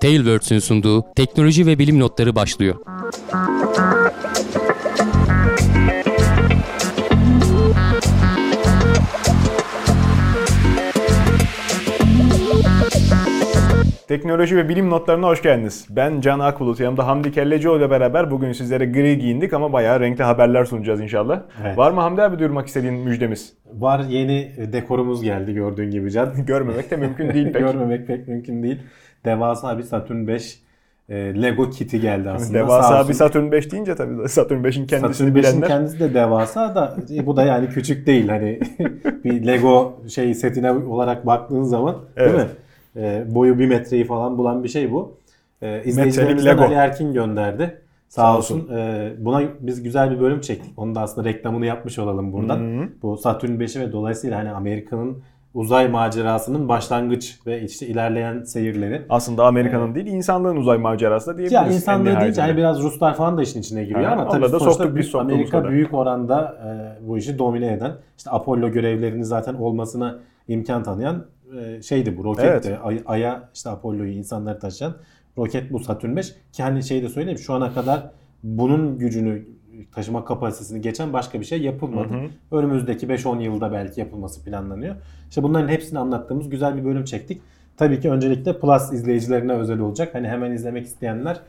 Tailwords'ün sunduğu teknoloji ve bilim notları başlıyor. Teknoloji ve bilim notlarına hoş geldiniz. Ben Can Akbulut. Yanımda Hamdi Kellecioğlu ile beraber bugün sizlere gri giyindik ama bayağı renkli haberler sunacağız inşallah. Evet. Var mı Hamdi abi duyurmak istediğin müjdemiz? Var yeni dekorumuz geldi gördüğün gibi Can. Görmemek de mümkün değil pek. Görmemek pek mümkün değil. Devasa bir Saturn 5 e, Lego kiti geldi aslında. Devasa olsun. bir Saturn 5 deyince tabii Saturn 5'in kendisini Saturn 5'in bilenler. kendisi de devasa da e, bu da yani küçük değil. Hani bir Lego şey setine olarak baktığın zaman değil Evet. mi? E, boyu bir metreyi falan bulan bir şey bu. E, izleyicilerimizden Lego. Ali Erkin gönderdi. Sağ, Sağ olsun. E, buna biz güzel bir bölüm çektik. Onun da aslında reklamını yapmış olalım buradan. Hı hı. Bu Saturn 5'i ve dolayısıyla hani Amerika'nın uzay macerasının başlangıç ve işte ilerleyen seyirleri. Aslında Amerika'nın değil insanlığın uzay macerası da diyebiliriz. Ya insanlığı nihayetinde. hani biraz Ruslar falan da işin içine giriyor Ha, ama tabii da sonuçta biz, Amerika kadar. büyük oranda e, bu işi domine eden işte Apollo görevlerini zaten olmasına imkan tanıyan e, şeydi bu roketti. Evet. Ay- Ay'a işte Apollo'yu insanları taşıyan roket bu Saturn 5 ki hani şey de söyleyeyim şu ana kadar bunun gücünü taşıma kapasitesini geçen başka bir şey yapılmadı. Hı hı. Önümüzdeki 5-10 yılda belki yapılması planlanıyor. İşte bunların hepsini anlattığımız güzel bir bölüm çektik. Tabii ki öncelikle Plus izleyicilerine özel olacak. Hani hemen izlemek isteyenler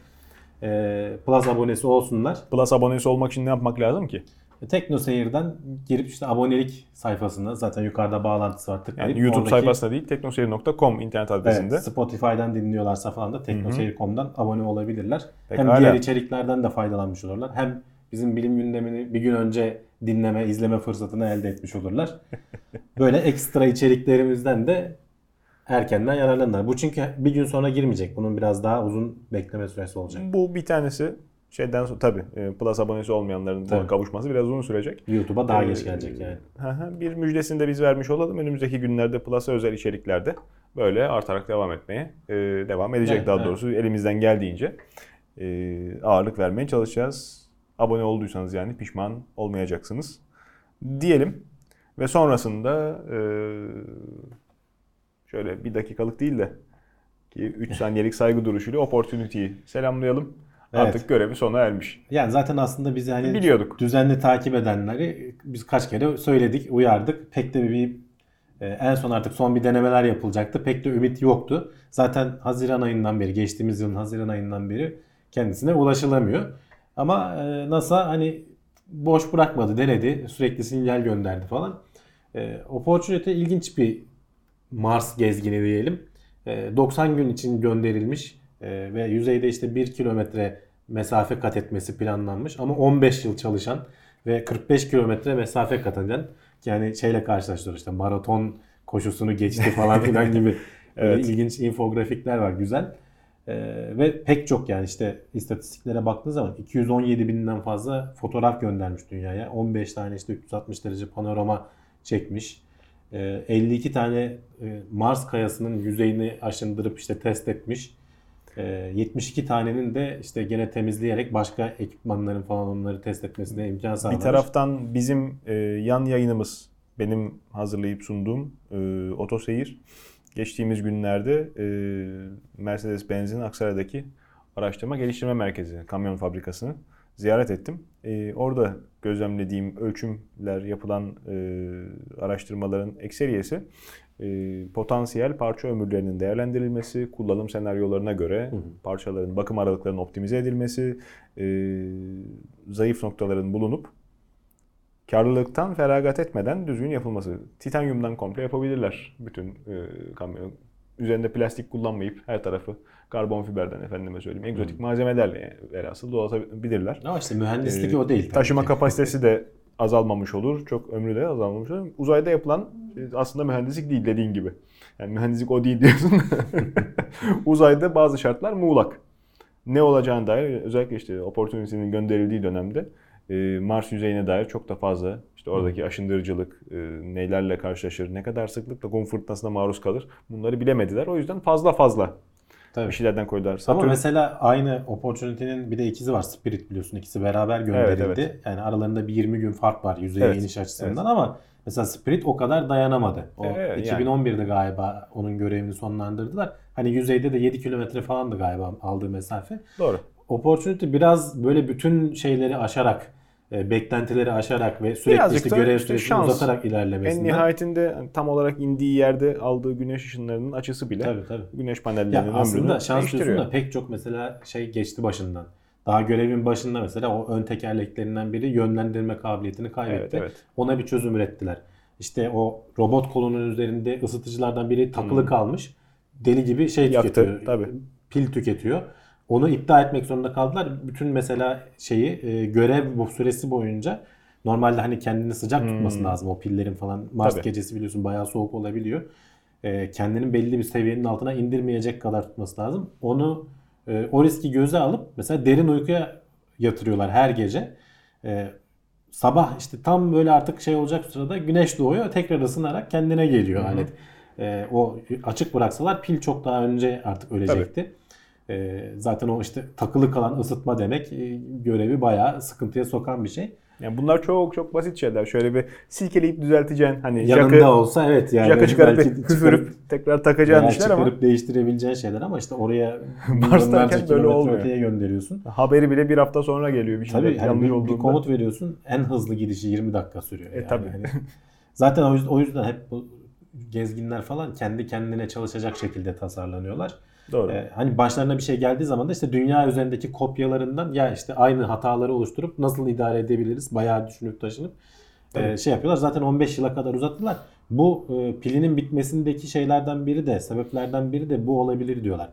e, Plus abonesi olsunlar. Plus abonesi olmak için ne yapmak lazım ki? E, Tekno Seyir'den girip işte abonelik sayfasına zaten yukarıda bağlantısı var tıklayıp Yani YouTube oradaki- sayfasında değil teknoseyir.com internet adresinde. Evet, Spotify'dan dinliyorlarsa falan da teknoseyir.com'dan abone olabilirler. Pekala. Hem diğer içeriklerden de faydalanmış olurlar. Hem bizim bilim gündemini bir gün önce dinleme, izleme fırsatını elde etmiş olurlar. Böyle ekstra içeriklerimizden de erkenden yararlanırlar. Bu çünkü bir gün sonra girmeyecek. Bunun biraz daha uzun bekleme süresi olacak. Bu bir tanesi şeyden sonra tabii e, Plus abonesi olmayanların Tabii. kavuşması biraz uzun sürecek. YouTube'a daha Ee, geç gelecek yani. Bir müjdesini de biz vermiş olalım. Önümüzdeki günlerde Plus'a özel içeriklerde böyle artarak devam etmeye e, devam edecek Evet, daha evet. doğrusu elimizden geldiğince e, ağırlık vermeye çalışacağız. Abone olduysanız yani pişman olmayacaksınız diyelim ve sonrasında e, şöyle bir dakikalık değil de ki 3 saniyelik saygı duruşuyla Opportunity'yi selamlayalım. Evet. Artık görevi sona ermiş. Yani zaten aslında bizi hani Biliyorduk. düzenli takip edenleri biz kaç kere söyledik, uyardık. Pek de bir e, en son artık son bir denemeler yapılacaktı. Pek de ümit yoktu. Zaten Haziran ayından beri, geçtiğimiz yılın Haziran ayından beri kendisine ulaşılamıyor. Ama e, NASA hani boş bırakmadı, denedi. Sürekli sinyal gönderdi falan. E, Opportunity ilginç bir Mars gezgini diyelim. E, 90 gün için gönderilmiş e, ve yüzeyde işte 1 kilometre mesafe kat etmesi planlanmış ama 15 yıl çalışan ve 45 kilometre mesafe kat eden yani şeyle karşılaştırıyor işte maraton koşusunu geçti falan filan gibi Evet. ilginç infografikler var güzel. E, ve pek çok yani işte istatistiklere baktığı zaman 217 binden fazla fotoğraf göndermiş dünyaya. 15 tane işte 360 derece panorama çekmiş. Ee, 52 tane e, Mars kayasının yüzeyini aşındırıp işte test etmiş. Ee, 72 tanenin de işte gene temizleyerek başka ekipmanların falan onları test etmesine imkan Bir sağlamış. taraftan bizim e, yan yayınımız, benim hazırlayıp sunduğum e, Otoseyir geçtiğimiz günlerde e, Mercedes-Benz'in Aksaray'daki araştırma geliştirme merkezi, kamyon fabrikasını ziyaret ettim. E, orada gözlemlediğim ölçümler yapılan e, araştırmaların ekseriyesi e, potansiyel parça ömürlerinin değerlendirilmesi, kullanım senaryolarına göre parçaların bakım aralıklarının optimize edilmesi, e, zayıf noktaların bulunup karlılıktan feragat etmeden düzgün yapılması. Titanyumdan komple yapabilirler bütün e, kamyon. Üzerinde plastik kullanmayıp her tarafı karbon fiberden efendime söyleyeyim. Egzotik malzemelerle yani velhasıl dolatabilirler. Ama işte mühendislik Ee, o değil. Taşıma ki. kapasitesi de azalmamış olur. Çok ömrü de azalmamış olur. Uzayda yapılan e, aslında mühendislik değil dediğin gibi. Yani mühendislik o değil diyorsun. Uzayda bazı şartlar muğlak. Ne olacağına dair özellikle işte Opportunity'nin gönderildiği dönemde e, Mars yüzeyine dair çok da fazla işte oradaki aşındırıcılık e, nelerle karşılaşır, ne kadar sıklıkla kum fırtınasına maruz kalır bunları bilemediler. O yüzden fazla fazla Tabii. bir şeylerden koydular. Ama Satürn mesela aynı Opportunity'nin bir de ikizi var. Spirit biliyorsun. ikisi beraber gönderildi. Evet, evet. Yani aralarında bir 20 gün fark var yüzeye Evet, iniş açısından ama Mesela Spirit o kadar dayanamadı. O Evet, yani. 2011'de galiba onun görevini sonlandırdılar. Hani yüzeyde de 7 kilometre falandı galiba aldığı mesafe. Doğru. Opportunity biraz böyle bütün şeyleri aşarak, beklentileri aşarak ve sürekli Birazcık işte görev işte süresini şans. uzatarak En ilerlemesinden. nihayetinde hani tam olarak indiği yerde aldığı güneş ışınlarının açısı bile Tabii tabii. güneş Ya panellerinin aslında ömrünü şans diyorsun da pek çok mesela şey geçti başından. Daha görevin başında mesela o ön tekerleklerinden biri yönlendirme kabiliyetini kaybetti. Evet, evet. Ona bir çözüm ürettiler. İşte o robot kolunun üzerinde ısıtıcılardan biri takılı kalmış. Deli gibi şey Hmm. Yaktı, tüketiyor. tabii. Pil tüketiyor. Onu iptal etmek zorunda kaldılar. Bütün mesela şeyi e, görev bu süresi boyunca normalde hani kendini sıcak tutması lazım o pillerin falan. Mars Hmm. Tabii. gecesi biliyorsun bayağı soğuk olabiliyor. E, kendinin belli bir seviyenin altına indirmeyecek kadar tutması lazım. Onu e, o riski göze alıp mesela derin uykuya yatırıyorlar her gece. E, sabah işte tam böyle artık şey olacak sırada güneş doğuyor. Tekrar ısınarak kendine geliyor alet. E, o açık bıraksalar pil çok daha önce artık ölecekti. E, zaten o işte takılı kalan ısıtma demek e, görevi bayağı sıkıntıya sokan bir şey. Yani bunlar çok çok basit şeyler. Şöyle bir silkeleyip düzelteceksin. Hani Yanında jakı, olsa evet yani. jakı çıkarıp belki bir üfürüp tekrar takacağın işler ama çıkarıp değiştirebileceğin şeyler ama işte oraya Mars'tayken böyle olmuyor. öteye gönderiyorsun. haberi bile bir hafta sonra geliyor bir şey Tabii hani yanlış bir, bir komut veriyorsun en hızlı gidişi 20 dakika sürüyor. E, yani. tabii. Hani zaten o yüzden, o yüzden hep bu gezginler falan kendi kendine çalışacak şekilde tasarlanıyorlar. Doğru. Ee, hani başlarına bir şey geldiği zaman da işte dünya üzerindeki kopyalarından ya işte aynı hataları oluşturup nasıl idare edebiliriz bayağı düşünüp taşınıp e, şey yapıyorlar. Zaten 15 yıla kadar uzattılar. Bu e, pilinin bitmesindeki şeylerden biri de sebeplerden biri de bu olabilir diyorlar.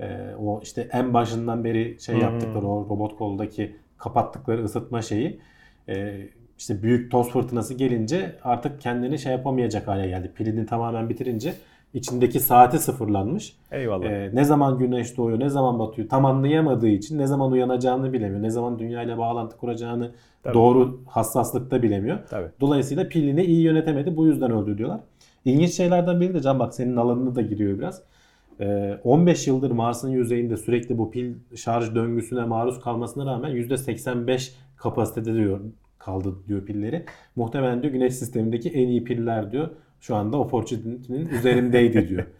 E, o işte en başından beri şey Hmm. yaptıkları o robot koldaki kapattıkları ısıtma şeyi e, işte büyük toz fırtınası gelince artık kendini şey yapamayacak hale geldi. Pilini tamamen bitirince içindeki saati sıfırlanmış. Eyvallah. Ee, ne zaman güneş doğuyor, ne zaman batıyor tam anlayamadığı için ne zaman uyanacağını bilemiyor. Ne zaman dünyayla bağlantı kuracağını Tabii. doğru hassaslıkta bilemiyor. Tabii. Dolayısıyla pilini iyi yönetemedi. Bu yüzden öldü diyorlar. İlginç şeylerden biri de Can bak senin alanına da giriyor biraz. Ee, 15 yıldır Mars'ın yüzeyinde sürekli bu pil şarj döngüsüne maruz kalmasına rağmen %85 kapasitede diyor kaldı diyor pilleri. Muhtemelen diyor güneş sistemindeki en iyi piller diyor. Şu anda Opportunity'nin üzerindeydi diyor.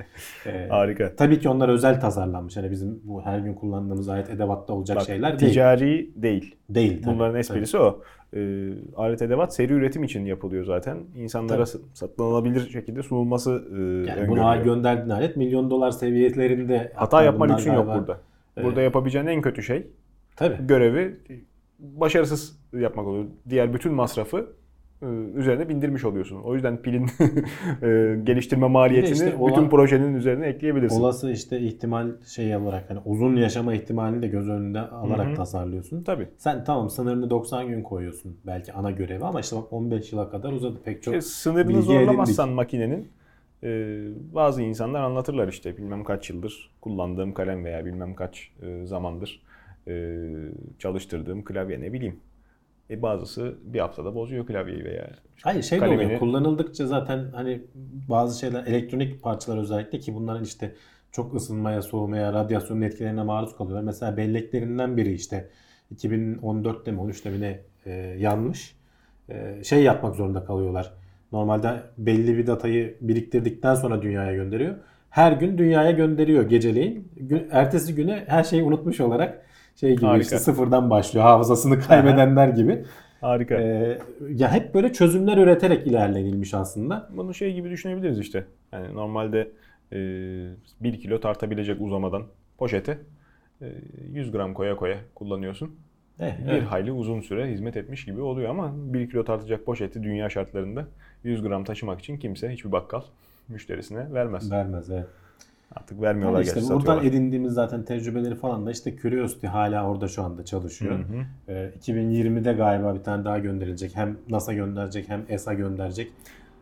Ee, Harika. Tabii ki onlar özel tasarlanmış. Yani bizim bu her gün kullandığımız alet edevatta olacak Bak, şeyler değil. ticari değil. Değil. tabii. Bunların esprisi o. Ee, alet edevat seri üretim için yapılıyor zaten. İnsanlara Tabii. sa- satın alınabilir şekilde sunulması e, Yani buna gönderdiğin alet milyon dolar seviyelerinde. Hata yapma bunlar lüksün yok burada. Burada yapabileceğin en kötü şey Tabii. görevi başarısız yapmak oluyor. Diğer bütün masrafı e, üzerine bindirmiş oluyorsun. O yüzden pilin e, geliştirme maliyetini işte olan- bütün projenin üzerine ekleyebilirsin. Olası işte ihtimal şey olarak hani uzun yaşama ihtimalini de göz önünde alarak Hı hı. tasarlıyorsun. Tabii. Sen tamam sınırını 90 gün koyuyorsun belki ana görevi ama işte bak 15 yıla kadar uzadı pek çok. İşte sınırını zorlamazsan makinenin e, bazı insanlar anlatırlar işte bilmem kaç yıldır kullandığım kalem veya bilmem kaç e, zamandır e, çalıştırdığım klavye ne bileyim. E bazısı bir haftada bozuyor klavyeyi veya Hayır şey de kalemini- oluyor. Kullanıldıkça zaten hani bazı şeyler elektronik parçalar özellikle ki bunların işte çok ısınmaya, soğumaya, radyasyonun etkilerine maruz kalıyorlar. Mesela belleklerinden biri işte 2014'te mi 13'te mi ne e, yanmış. E, şey yapmak zorunda kalıyorlar. Normalde belli bir datayı biriktirdikten sonra dünyaya gönderiyor. Her gün dünyaya gönderiyor geceleyin. Ertesi güne her şeyi unutmuş olarak şey gibi Harika. işte sıfırdan başlıyor. Hafızasını kaybedenler gibi. harika. Ee, ya hep böyle çözümler üreterek ilerlenilmiş aslında. Bunu şey gibi düşünebiliriz işte. Yani normalde e, 1 kilo tartabilecek uzamadan poşete e, 100 gram koya koya kullanıyorsun. Eh, Bir evet. hayli uzun süre hizmet etmiş gibi oluyor ama 1 kilo tartacak poşeti dünya şartlarında 100 gram taşımak için kimse hiçbir bakkal müşterisine vermez. Vermez evet. Artık vermiyorlar Yani işte gerçi buradan satıyorlar. edindiğimiz zaten tecrübeleri falan da işte Curiosity hala orada şu anda çalışıyor. Hı hı. Ee, 2020'de galiba bir tane daha gönderilecek. Hem NASA gönderecek hem ESA gönderecek.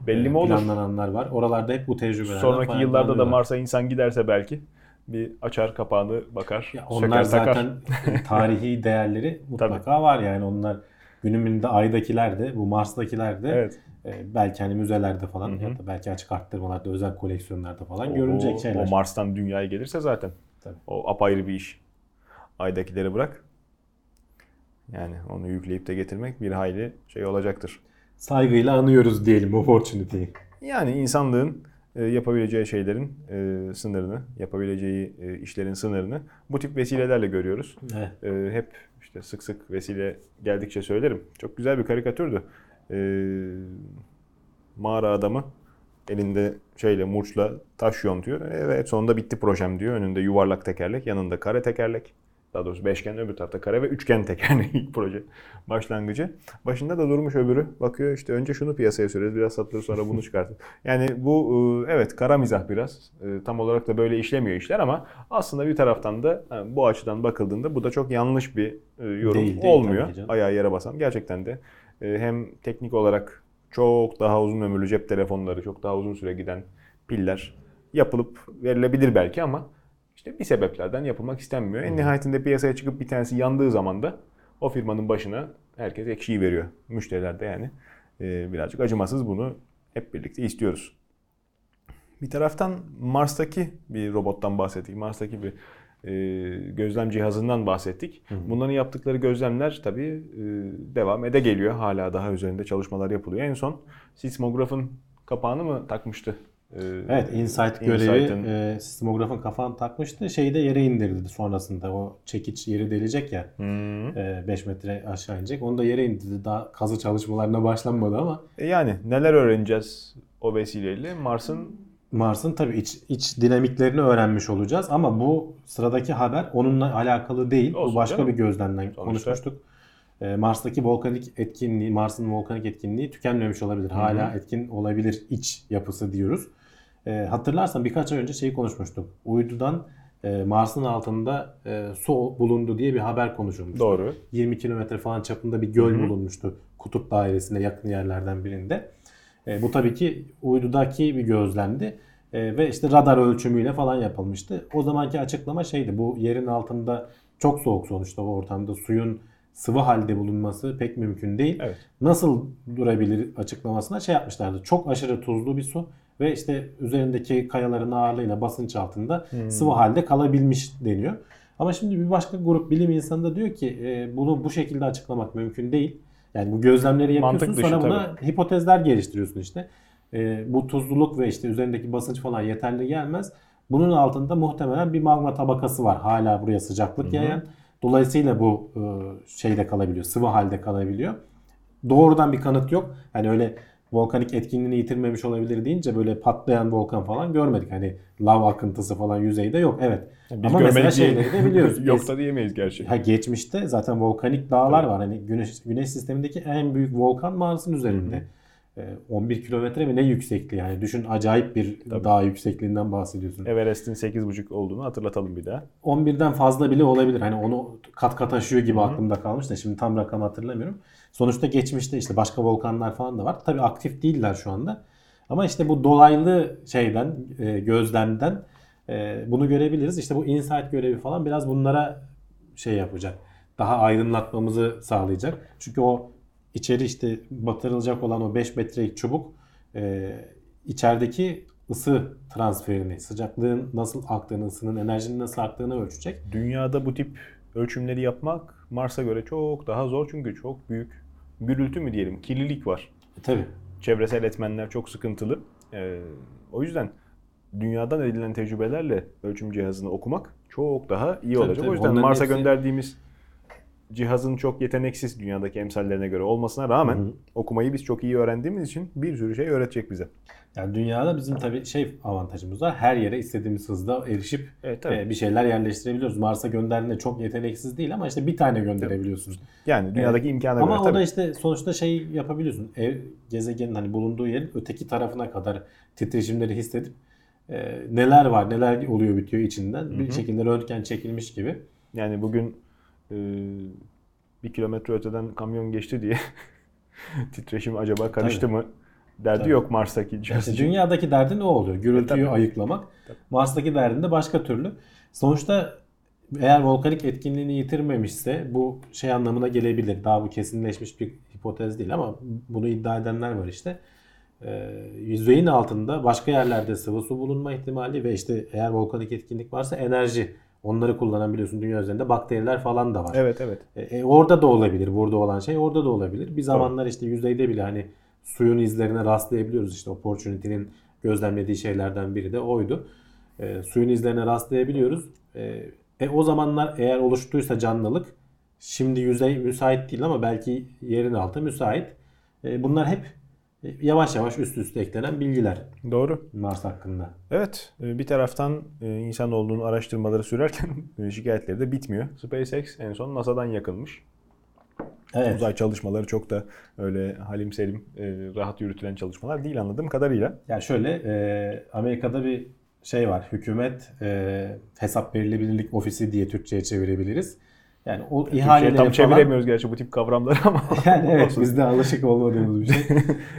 Belli Ee, mi olur? Planlananlar var. Oralarda hep bu tecrübelerden Sonraki yıllarda da. Mars'a insan giderse belki bir açar kapağını bakar, Ya söker onlar takar. zaten tarihi değerleri mutlaka var yani onlar günümünde aydakiler de bu Mars'takiler de Evet. E, belki hani müzelerde falan Hı hı. ya da belki açık arttırmalarda özel koleksiyonlarda falan O- görülecek şeyler. O Mars'tan dünyaya gelirse zaten. Tabii. O apayrı bir iş. Aydakileri bırak. Yani onu yükleyip de getirmek bir hayli şey olacaktır. saygıyla anıyoruz diyelim opportunity'yi. Yani insanlığın e, yapabileceği şeylerin e, sınırını, yapabileceği e, işlerin sınırını bu tip vesilelerle görüyoruz. Evet. E, hep işte sık sık vesile geldikçe söylerim. Çok güzel bir karikatürdü. E, mağara adamı elinde şeyle murçla taş yontuyor. Evet sonunda bitti projem diyor. Önünde yuvarlak tekerlek, yanında kare tekerlek. Daha doğrusu beşgen öbür tarafta kare ve üçgen tekerlek ilk proje başlangıcı. Başında da durmuş öbürü. Bakıyor işte önce şunu piyasaya süreriz biraz satılır sonra bunu çıkartır. Yani bu e, evet kara mizah biraz. E, Tam olarak da böyle işlemiyor işler ama aslında bir taraftan da bu açıdan bakıldığında bu da çok yanlış bir e, yorum Değil, değil olmuyor. Ayağı yere basan. Gerçekten de hem teknik olarak çok daha uzun ömürlü cep telefonları, çok daha uzun süre giden piller yapılıp verilebilir belki ama işte bir sebeplerden yapılmak istenmiyor. En nihayetinde piyasaya çıkıp bir tanesi yandığı zaman da o firmanın başına herkes ekşiyi veriyor. Müşteriler de yani e, birazcık acımasız bunu hep birlikte istiyoruz. Bir taraftan Mars'taki bir robottan bahsettik. Mars'taki bir gözlem cihazından bahsettik. Bunların yaptıkları gözlemler tabii e, devam ede geliyor. Hala daha üzerinde çalışmalar yapılıyor. En son sismografın kapağını mı takmıştı? E, Evet, Insight görevi e, sismografın kafanı takmıştı. Şeyi de yere indirdi sonrasında. O çekiç yeri delecek ya. Hmm. 5 metre aşağı inecek. Onu da yere indirdi. Daha kazı çalışmalarına başlanmadı ama E yani neler öğreneceğiz o vesileyle? Mars'ın Mars'ın tabii iç, iç dinamiklerini öğrenmiş olacağız ama bu sıradaki haber onunla alakalı değil. Olsun bu başka canım. bir gözlemden Sonuçta. konuşmuştuk. Ee, Mars'taki volkanik etkinliği, Mars'ın volkanik etkinliği tükenmemiş olabilir. Hala etkin olabilir iç yapısı diyoruz. Ee, hatırlarsan birkaç ay önce şeyi konuşmuştuk. Uydudan e, Mars'ın altında e, su bulundu diye bir haber konuşulmuştu. doğru. 20 kilometre falan çapında bir göl bulunmuştu kutup dairesine yakın yerlerden birinde. E, bu tabii ki uydudaki bir gözlemdi. E, ve işte radar ölçümüyle falan yapılmıştı. O zamanki açıklama şeydi bu yerin altında çok soğuk sonuçta o ortamda suyun sıvı halde bulunması pek mümkün değil. Evet. Nasıl durabilir açıklamasına şey yapmışlardı. Çok aşırı tuzlu bir su ve işte üzerindeki kayaların ağırlığıyla basınç altında sıvı halde kalabilmiş deniyor. Ama şimdi bir başka grup bilim insanı da diyor ki e, bunu bu şekilde açıklamak mümkün değil. Yani bu gözlemleri yapıyorsun Mantık dışı sonra buna hipotezler geliştiriyorsun işte. E, bu tuzluluk ve işte üzerindeki basınç falan yeterli gelmez. Bunun altında muhtemelen bir magma tabakası var. Hala buraya sıcaklık yayan. Dolayısıyla bu e, şeyde kalabiliyor. Sıvı halde kalabiliyor. Doğrudan bir kanıt yok. Hani öyle volkanik etkinliğini yitirmemiş olabilir deyince böyle patlayan volkan falan görmedik. Hani lav akıntısı falan yüzeyde yok. Evet. Biz Ama mesela şeyleri de biliyoruz. Yok da diyemeyiz gerçi. Ha, geçmişte zaten volkanik dağlar var. Hani güneş güneş sistemindeki en büyük volkan Mars'ın üzerinde. Ee, 11 kilometre mi ne yüksekliği yani düşün acayip bir dağ yüksekliğinden bahsediyorsun. Everest'in 8,5 olduğunu hatırlatalım bir daha. 11'den fazla bile olabilir. Hani onu kat kat aşıyor gibi aklımda kalmış da şimdi tam rakam hatırlamıyorum. Sonuçta geçmişte işte başka volkanlar falan da var. Tabii aktif değiller şu anda. Ama işte bu dolaylı şeyden, e, gözlemden e, bunu görebiliriz. İşte bu insight görevi falan biraz bunlara şey yapacak. Daha aydınlatmamızı sağlayacak. Çünkü o içeri işte batırılacak olan o 5 metrelik çubuk e, içerideki ısı transferini, sıcaklığın nasıl aktığını, ısının enerjinin nasıl aktığını ölçecek. Dünyada bu tip ölçümleri yapmak Mars'a göre çok daha zor çünkü çok büyük gürültü mü diyelim, kirlilik var. E, tabii. Çevresel etmenler çok sıkıntılı. Ee, o yüzden dünyadan edilen tecrübelerle ölçüm cihazını okumak çok daha iyi olacak. tabii. O yüzden Onların Mars'a hepsi- gönderdiğimiz cihazın çok yeteneksiz dünyadaki emsallerine göre olmasına rağmen okumayı biz çok iyi öğrendiğimiz için bir sürü şey öğretecek bize. Yani dünyada bizim tabii şey avantajımız var. Her yere istediğimiz hızda erişip Evet, e, bir şeyler yerleştirebiliyoruz. Mars'a gönderdiğinde çok yeteneksiz değil ama işte bir tane gönderebiliyorsun. Yani dünyadaki imkana Ama göre o tabii. da işte sonuçta şey yapabiliyorsun. Ev gezegenin hani bulunduğu yerin öteki tarafına kadar titreşimleri hissedip e, neler var, neler oluyor bitiyor içinden bir şekilde röntgen çekilmiş gibi. Yani bugün e, bir kilometre öteden kamyon geçti diye titreşim acaba karıştı Tabii. mı derdi Tabii. yok Mars'taki İşte dünyadaki derdi ne oluyor? Gürültüyü E, tabii. ayıklamak. Mars'taki derdin de başka türlü. Sonuçta eğer volkanik etkinliğini yitirmemişse bu şey anlamına gelebilir. Daha bu kesinleşmiş bir hipotez değil ama bunu iddia edenler var işte. Ee, yüzeyin altında başka yerlerde sıvı su bulunma ihtimali ve işte eğer volkanik etkinlik varsa enerji. Onları kullanabiliyorsun dünya üzerinde. Bakteriler falan da var. Evet evet. E, e, orada da olabilir. Burada olan şey orada da olabilir. Bir zamanlar işte yüzeyde bile hani suyun izlerine rastlayabiliyoruz. İşte Opportunity'nin gözlemlediği şeylerden biri de oydu. E, suyun izlerine rastlayabiliyoruz. E, e, o zamanlar eğer oluştuysa canlılık şimdi yüzey müsait değil ama belki yerin altı müsait. E, bunlar hep yavaş yavaş üst üste eklenen bilgiler Doğru. Mars hakkında. Evet, e, bir taraftan e, insan olduğunu araştırmaları sürerken e, şikayetleri de bitmiyor. SpaceX en son NASA'dan yakılmış. Evet. Uzay çalışmaları çok da öyle halim selim e, rahat yürütülen çalışmalar değil anladığım kadarıyla. Yani şöyle e, Amerika'da bir şey var. Hükümet e, hesap verilebilirlik ofisi diye Türkçe'ye çevirebiliriz. Yani o Türkçe'ye ihaleleri tam falan... çeviremiyoruz gerçi bu tip kavramları ama. Yani evet bizde alışık olmadığımız bir şey.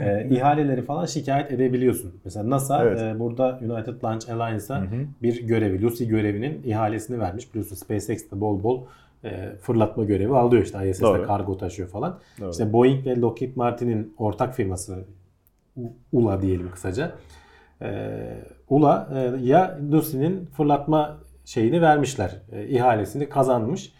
e, ihaleleri falan şikayet edebiliyorsun. Mesela NASA Evet. e, burada United Launch Alliance'a bir görevi, Lucy görevinin ihalesini vermiş. Biliyorsun SpaceX de bol bol e, fırlatma görevi alıyor işte ISS'de Doğru. kargo taşıyor falan. Doğru. İşte Boeing ve Lockheed Martin'in ortak firması ULA diyelim kısaca. E, ULA e, ya Lucy'nin fırlatma şeyini vermişler. E, ihalesini kazanmış.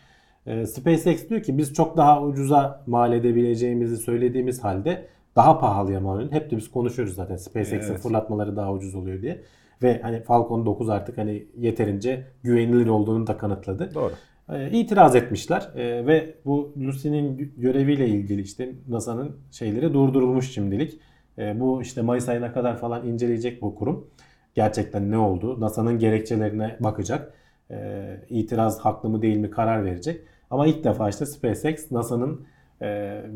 E, SpaceX diyor ki biz çok daha ucuza mal edebileceğimizi söylediğimiz halde daha pahalıya mal ediyoruz. Hep de biz konuşuyoruz zaten SpaceX'in Evet. fırlatmaları daha ucuz oluyor diye. Ve hani Falcon 9 artık hani yeterince güvenilir olduğunu da kanıtladı. Doğru. E, itiraz etmişler E, ve bu Lucy'nin gö- göreviyle ilgili işte NASA'nın şeyleri durdurulmuş şimdilik. E, bu işte Mayıs ayına kadar falan inceleyecek bu kurum. Gerçekten ne oldu? NASA'nın gerekçelerine bakacak. E, itiraz haklı mı değil mi karar verecek. Ama ilk defa işte SpaceX NASA'nın e,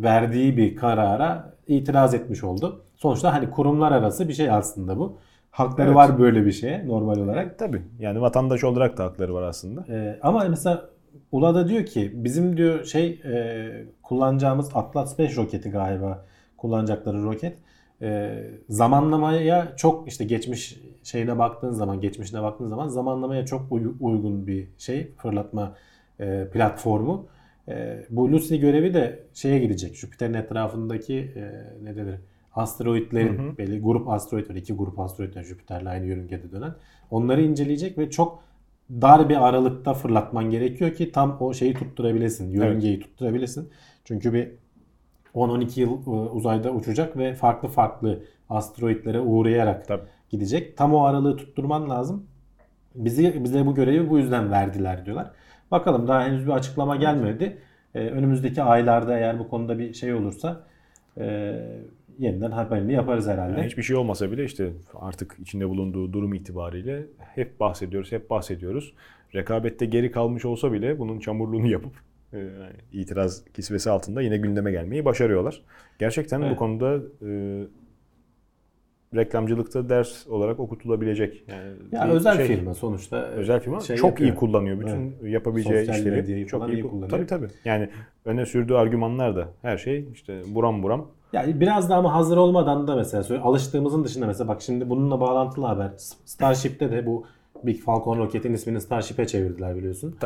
verdiği bir karara itiraz etmiş oldu. Sonuçta hani kurumlar arası bir şey aslında bu. Hakları Evet. var böyle bir şeye normal olarak. Tabii yani vatandaş olarak da hakları var aslında. Ee, ama mesela Ula da diyor ki bizim diyor şey e, kullanacağımız Atlas 5 roketi galiba kullanacakları roket e, zamanlamaya çok işte geçmiş şeyine baktığın zaman geçmişine baktığın zaman zamanlamaya çok uy- uygun bir şey fırlatma e, platformu. E, bu Lucy görevi de şeye gidecek. Jüpiter'in etrafındaki e, ne denir? Asteroidlerin Hı hı. belli grup asteroid var. iki grup asteroid var Jüpiter'le aynı yörüngede dönen. Onları inceleyecek ve çok dar bir aralıkta fırlatman gerekiyor ki tam o şeyi tutturabilesin. Yörüngeyi tutturabilesin. Çünkü bir 10-12 yıl e, uzayda uçacak ve farklı farklı asteroidlere uğrayarak Tabii. gidecek. Tam o aralığı tutturman lazım. Bizi bize bu görevi bu yüzden verdiler diyorlar. Bakalım daha henüz bir açıklama gelmedi. Ee, önümüzdeki aylarda eğer bu konuda bir şey olursa e, yeniden haberini yaparız herhalde. Yani hiçbir şey olmasa bile işte artık içinde bulunduğu durum itibariyle hep bahsediyoruz, hep bahsediyoruz. Rekabette geri kalmış olsa bile bunun çamurluğunu yapıp e, itiraz kisvesi altında yine gündeme gelmeyi başarıyorlar. Gerçekten Evet. bu konuda e, reklamcılıkta ders olarak okutulabilecek. Yani ya bir özel şey- firma sonuçta. Özel firma şey çok yapıyor. iyi kullanıyor bütün yapabileceği Sosyal işleri. çok iyi, iyi kullanıyor. Tabii tabii. Yani öne sürdüğü argümanlar da her şey işte buram buram. Yani biraz da ama hazır olmadan da mesela alıştığımızın dışında mesela bak şimdi bununla bağlantılı haber. Starship'te de bu Big Falcon roketin ismini Starship'e çevirdiler biliyorsun.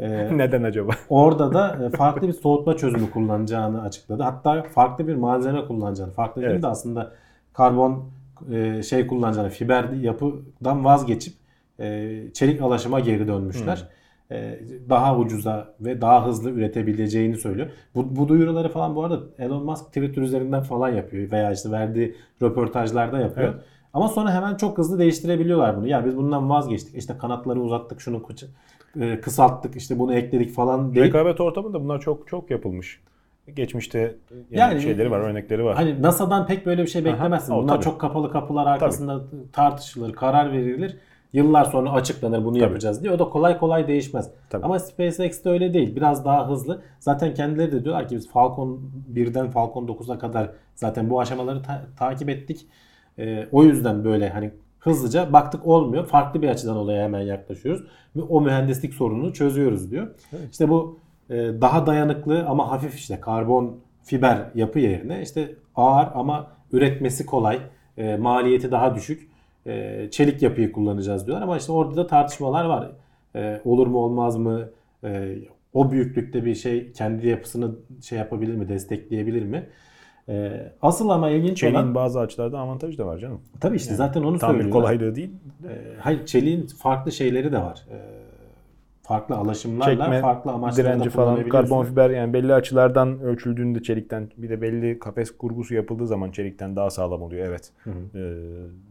Ee, Neden acaba? Orada da e, farklı bir soğutma çözümü kullanacağını açıkladı. Hatta farklı bir malzeme kullanacağını. Farklı değil Evet. de aslında karbon e, şey kullanacağını, fiber yapıdan vazgeçip e, çelik alaşıma geri dönmüşler. E, Daha ucuza ve daha hızlı üretebileceğini söylüyor. Bu, bu duyuruları falan bu arada Elon Musk Twitter üzerinden falan yapıyor veya işte verdiği röportajlarda yapıyor. Evet. Ama sonra hemen çok hızlı değiştirebiliyorlar bunu. Ya biz bundan vazgeçtik. İşte kanatları uzattık, şunu kısalttık, işte bunu ekledik falan deyip Rekabet ortamında bunlar çok çok yapılmış. Geçmişte yani, Yani- şeyleri var, örnekleri var. Hani NASA'dan pek böyle bir şey beklemezsin. Aha, o Bunlar tabii. çok kapalı kapılar arkasında tartışılır, karar verilir. Yıllar sonra açıklanır bunu yapacağız diye. O da kolay kolay değişmez. Tabii. Ama SpaceX'te öyle değil. Biraz daha hızlı. Zaten kendileri de diyorlar ki biz Falcon 1'den Falcon 9'a kadar zaten bu aşamaları ta- takip ettik. Ee, o yüzden böyle hani hızlıca baktık olmuyor. Farklı bir açıdan olaya hemen yaklaşıyoruz. Ve o mühendislik sorununu çözüyoruz diyor. İşte bu e, daha dayanıklı ama hafif işte karbon fiber yapı yerine işte ağır ama üretmesi kolay, e, maliyeti daha düşük e, çelik yapıyı kullanacağız diyorlar. Ama işte orada da tartışmalar var. E, olur mu olmaz mı? O büyüklükte bir şey kendi yapısını şey yapabilir mi, destekleyebilir mi? Asıl ama ilginç Çeliğin olan bazı açılardan avantajı da var canım. tabii işte zaten onu Tamir söylüyorlar. kolaylığı değil. Hayır çeliğin farklı şeyleri de var. Farklı alaşımlarla Çekme, farklı amaçlarda direnci falan, karbon fiber yani belli açılardan ölçüldüğünde çelikten bir de belli kafes kurgusu yapıldığı zaman çelikten daha sağlam oluyor evet. Ee,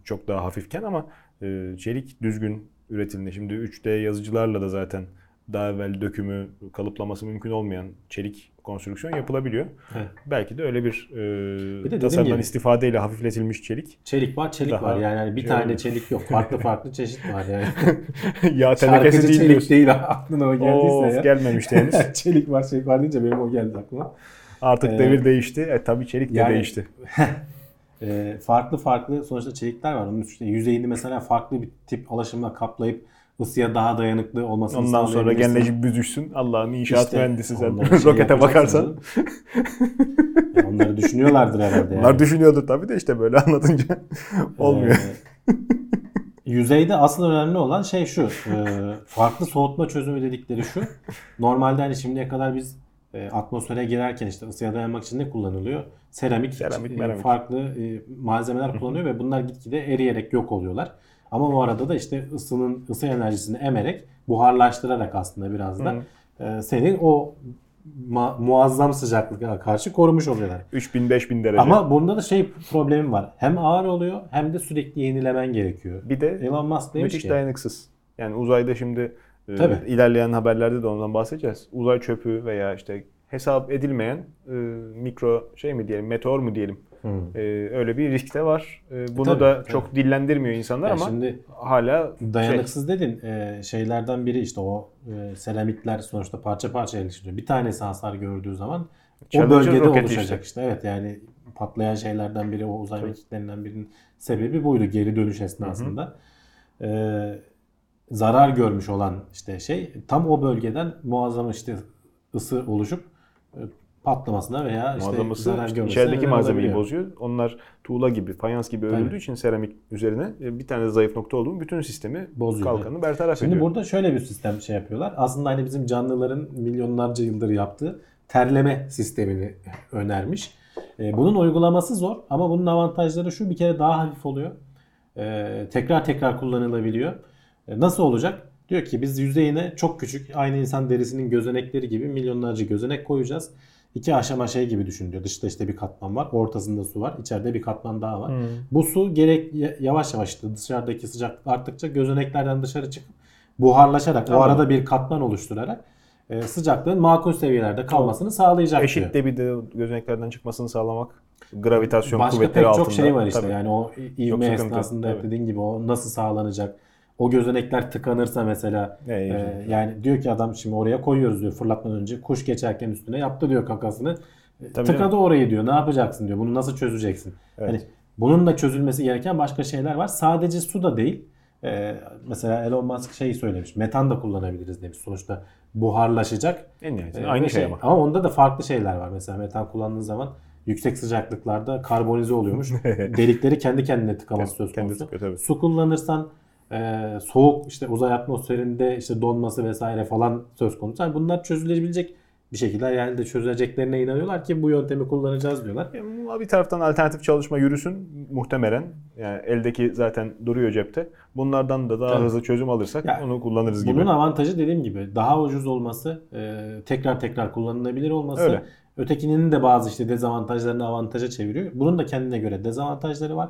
çok daha hafifken ama e, çelik düzgün üretildi. Şimdi 3D yazıcılarla da zaten daha evvel dökümü, kalıplaması mümkün olmayan çelik konstrüksiyon yapılabiliyor. Evet. Belki de öyle bir, e, dediğim tasarımdan gibi- istifadeyle hafifletilmiş çelik. Çelik var, çelik Daha var. Yani hani bir şey tane oluyor. çelik yok. Farklı farklı çeşit var yani. Yağ tenekesi değil çelik diyorsun. değil aklına o geldiyse Of ya. gelmemişti henüz. çelik var, çelik var deyince benim o geldi aklıma. Artık Ee, devir değişti. E, tabii çelik de yani- değişti. Ee, farklı farklı sonuçta çelikler var. Onun işte yüzeyini mesela farklı bir tip alaşımla kaplayıp ısıya daha dayanıklı olmasını Ondan sonra genlecik büzüşsün. Allah'ın inşaat İşte mühendisi sen. şey Rokete bakarsan. onları düşünüyorlardır herhalde. Yani. düşünüyordu tabii de işte böyle anlatınca olmuyor. Ee, yüzeyde asıl önemli olan şey şu. e, farklı soğutma çözümü dedikleri şu. Normalde hani şimdiye kadar biz e, atmosfere girerken işte ısıya dayanmak için ne kullanılıyor? Seramik, Seramik, e, meramik. farklı e, malzemeler kullanıyor ve bunlar gitgide eriyerek yok oluyorlar. Ama bu arada da işte ısının ısı enerjisini emerek buharlaştırarak aslında biraz da e, senin o ma- muazzam sıcaklığa karşı korumuş oluyorlar. 3000 5000 derece. Ama bunda da şey problemi var. Hem ağır oluyor hem de sürekli yenilemen gerekiyor. bir de Elon Musk demiş müthiş ki dayanıksız. Yani uzayda şimdi e, Tabii. ilerleyen haberlerde de ondan bahsedeceğiz. Uzay çöpü veya işte hesap edilmeyen e, mikro şey mi diyelim, meteor mu diyelim. Hı. E, öyle bir risk de var. E, bunu tabii, da tabii. çok dillendirmiyor insanlar Ya ama şimdi hala şey, dayanıksız dedin e, şeylerden biri işte o e, seramitler sonuçta parça parça yerleştiriyor. Bir tanesi hasar gördüğü zaman o Challenger bölgede roketi oluşacak işte. Evet yani patlayan şeylerden biri o uzay mekiklerinden birinin sebebi buydu geri dönüş esnasında. E, zarar görmüş olan işte şey tam o bölgeden muazzam işte ısı oluşup e, patlamasına veya işte Muazzaması zarar görmesine içerideki malzemeyi bozuyor. Onlar tuğla gibi, fayans gibi örüldüğü Tabii. için seramik üzerine e, bir tane zayıf nokta olduğu bütün sistemi Bozuyor, kalkanı bertaraf Şimdi ediyor. burada şöyle bir sistem şey yapıyorlar. Aslında hani bizim canlıların milyonlarca yıldır yaptığı terleme sistemini önermiş. E, bunun uygulaması zor ama bunun avantajları şu bir kere daha hafif oluyor. E, tekrar tekrar kullanılabiliyor. Nasıl olacak? Diyor ki biz yüzeyine çok küçük aynı insan derisinin gözenekleri gibi milyonlarca gözenek koyacağız. İki aşama şey gibi düşün diyor. Dışta işte bir katman var. Ortasında su var. içeride bir katman daha var. Bu su gerek yavaş yavaş işte dışarıdaki sıcaklık arttıkça gözeneklerden dışarı çıkıp buharlaşarak Tamam. o arada bir katman oluşturarak e, sıcaklığın makul seviyelerde kalmasını sağlayacak diyor. Eşit de bir de gözeneklerden çıkmasını sağlamak. Gravitasyon Başka kuvvetleri pek altında. çok şey var işte Tabii. yani o ivme esnasında tabii. dediğin gibi o nasıl sağlanacak? O gözenekler tıkanırsa mesela e, yani. diyor ki adam şimdi oraya koyuyoruz diyor fırlatmadan önce kuş geçerken üstüne yaptı diyor kakasını. E, Tabii Tıkadı canım. orayı diyor. Ne yapacaksın diyor. Bunu nasıl çözeceksin? Evet. Hani bunun da çözülmesi gereken başka şeyler var. Sadece su da değil. Ee, mesela Elon Musk şeyi söylemiş. Metan da kullanabiliriz demiş. Sonuçta buharlaşacak. En nihayetinde Ee, aynı ve şey ama. Ama onda da farklı şeyler var. Mesela metan kullandığın zaman yüksek sıcaklıklarda karbonize oluyormuş. Delikleri kendi kendine tıkaması söz Kendi konusu. tıkıyor tabii. Su kullanırsan e, soğuk işte uzay atmosferinde işte donması vesaire falan söz konusu. Yani bunlar çözülebilecek bir şekilde yani de çözüleceklerine inanıyorlar ki bu yöntemi kullanacağız diyorlar. Bir taraftan alternatif çalışma yürüsün muhtemelen. Yani eldeki zaten duruyor cepte. Bunlardan da daha Tabii. hızlı çözüm alırsak Ya, onu kullanırız gibi. Bunun avantajı dediğim gibi daha ucuz olması, e, tekrar tekrar kullanılabilir olması. Öyle. Ötekinin de bazı işte dezavantajlarını avantaja çeviriyor. Bunun da kendine göre dezavantajları var.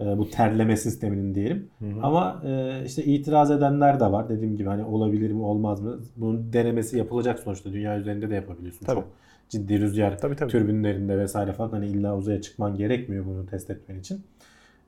E, bu terleme sisteminin diyelim. Ama e, işte itiraz edenler de var. Dediğim gibi hani olabilir mi olmaz mı? Bunun denemesi yapılacak sonuçta. Dünya üzerinde de yapabiliyorsun. Tabii. Çok ciddi rüzgar Tabii, tabii. türbinlerinde vesaire falan hani illa uzaya çıkman gerekmiyor bunu test etmen için.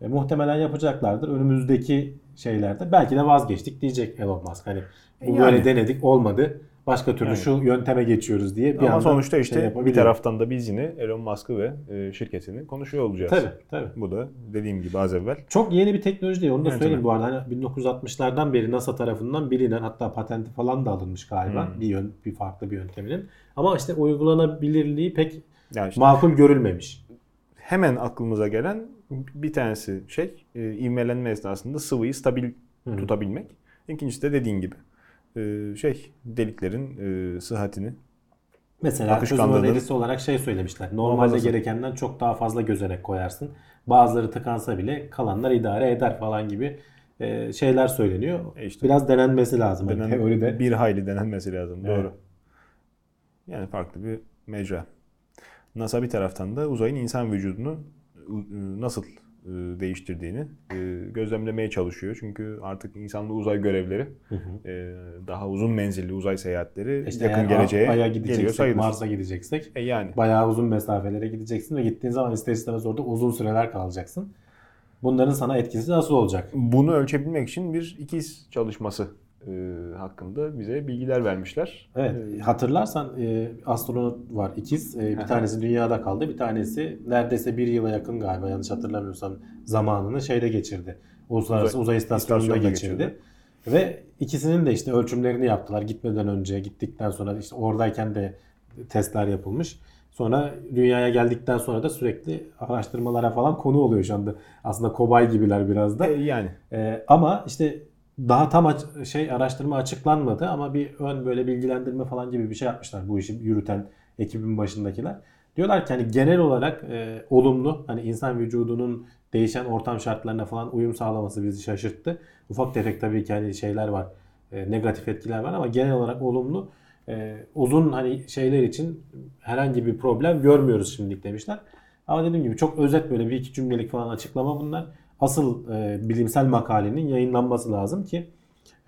E, muhtemelen yapacaklardır. Önümüzdeki şeylerde belki de vazgeçtik diyecek Elon Musk. Hani bu Yani. böyle denedik olmadı. Başka türlü Yani. şu yönteme geçiyoruz diye bir Ama sonuçta şey işte bir yapabiliyor. taraftan da biz yine Elon Musk'ı ve e, şirketini konuşuyor olacağız. Tabii tabii. Bu da dediğim gibi az evvel. Çok yeni bir teknoloji değil. Onu da Evet, söyleyeyim bu arada. Hani 1960'lardan beri NASA tarafından bilinen hatta patenti falan da alınmış galiba. Hmm. Bir yön, bir farklı bir yönteminin. Ama işte uygulanabilirliği pek Yani işte makul görülmemiş. hemen aklımıza gelen bir tanesi şey e, ivmelenme esnasında sıvıyı stabil tutabilmek. İkincisi de dediğin gibi e, şey deliklerin e, sıhhatini Mesela Akışkanlığının önerisi olarak şey söylemişler. Normalde muhafazası. gerekenden çok daha fazla gözenek koyarsın. Bazıları tıkansa bile kalanlar idare eder falan gibi e, şeyler söyleniyor. E işte. Biraz denenmesi lazım. Hani Denen- teoride. bir hayli denenmesi lazım. Evet. Doğru. Yani farklı bir mecra. NASA bir taraftan da uzayın insan vücudunu e, nasıl değiştirdiğini e, gözlemlemeye çalışıyor. Çünkü artık insanlı uzay görevleri Hı hı. e, daha uzun menzilli uzay seyahatleri İşte yakın eğer geleceğe Ay'a geliyor sayılır. Mars'a gideceksek E yani bayağı uzun mesafelere gideceksin ve gittiğin zaman ister istemez orada uzun süreler kalacaksın. Bunların sana etkisi nasıl olacak? bunu ölçebilmek için bir ikiz çalışması e, hakkında bize bilgiler vermişler. Evet, E, hatırlarsan e, astronot var ikiz. E, bir tanesi dünyada kaldı, bir tanesi neredeyse bir yıla yakın galiba yanlış hatırlamıyorsam zamanını şeyde geçirdi. Uluslararası Uzay- Uzay, İstasyonu'nda istasyonunda geçirdi. Ve ikisinin de işte ölçümlerini yaptılar. Gitmeden önce, gittikten sonra işte oradayken de testler yapılmış. Sonra dünyaya geldikten sonra da sürekli araştırmalara falan konu oluyor şu anda. Aslında kobay gibiler biraz da. e, yani Ee, ama işte daha tam aç- şey araştırma açıklanmadı ama bir ön böyle bilgilendirme falan gibi bir şey yapmışlar bu işi yürüten ekibin başındakiler. Diyorlar ki hani genel olarak e, olumlu hani insan vücudunun değişen ortam şartlarına falan uyum sağlaması bizi şaşırttı. Ufak tefek tabii ki hani şeyler var. e, negatif etkiler var ama genel olarak olumlu. E, uzun hani şeyler için herhangi bir problem görmüyoruz şimdilik demişler. Ama dediğim gibi çok özet böyle bir iki cümlelik falan açıklama bunlar. Asıl e, bilimsel makalenin yayınlanması lazım ki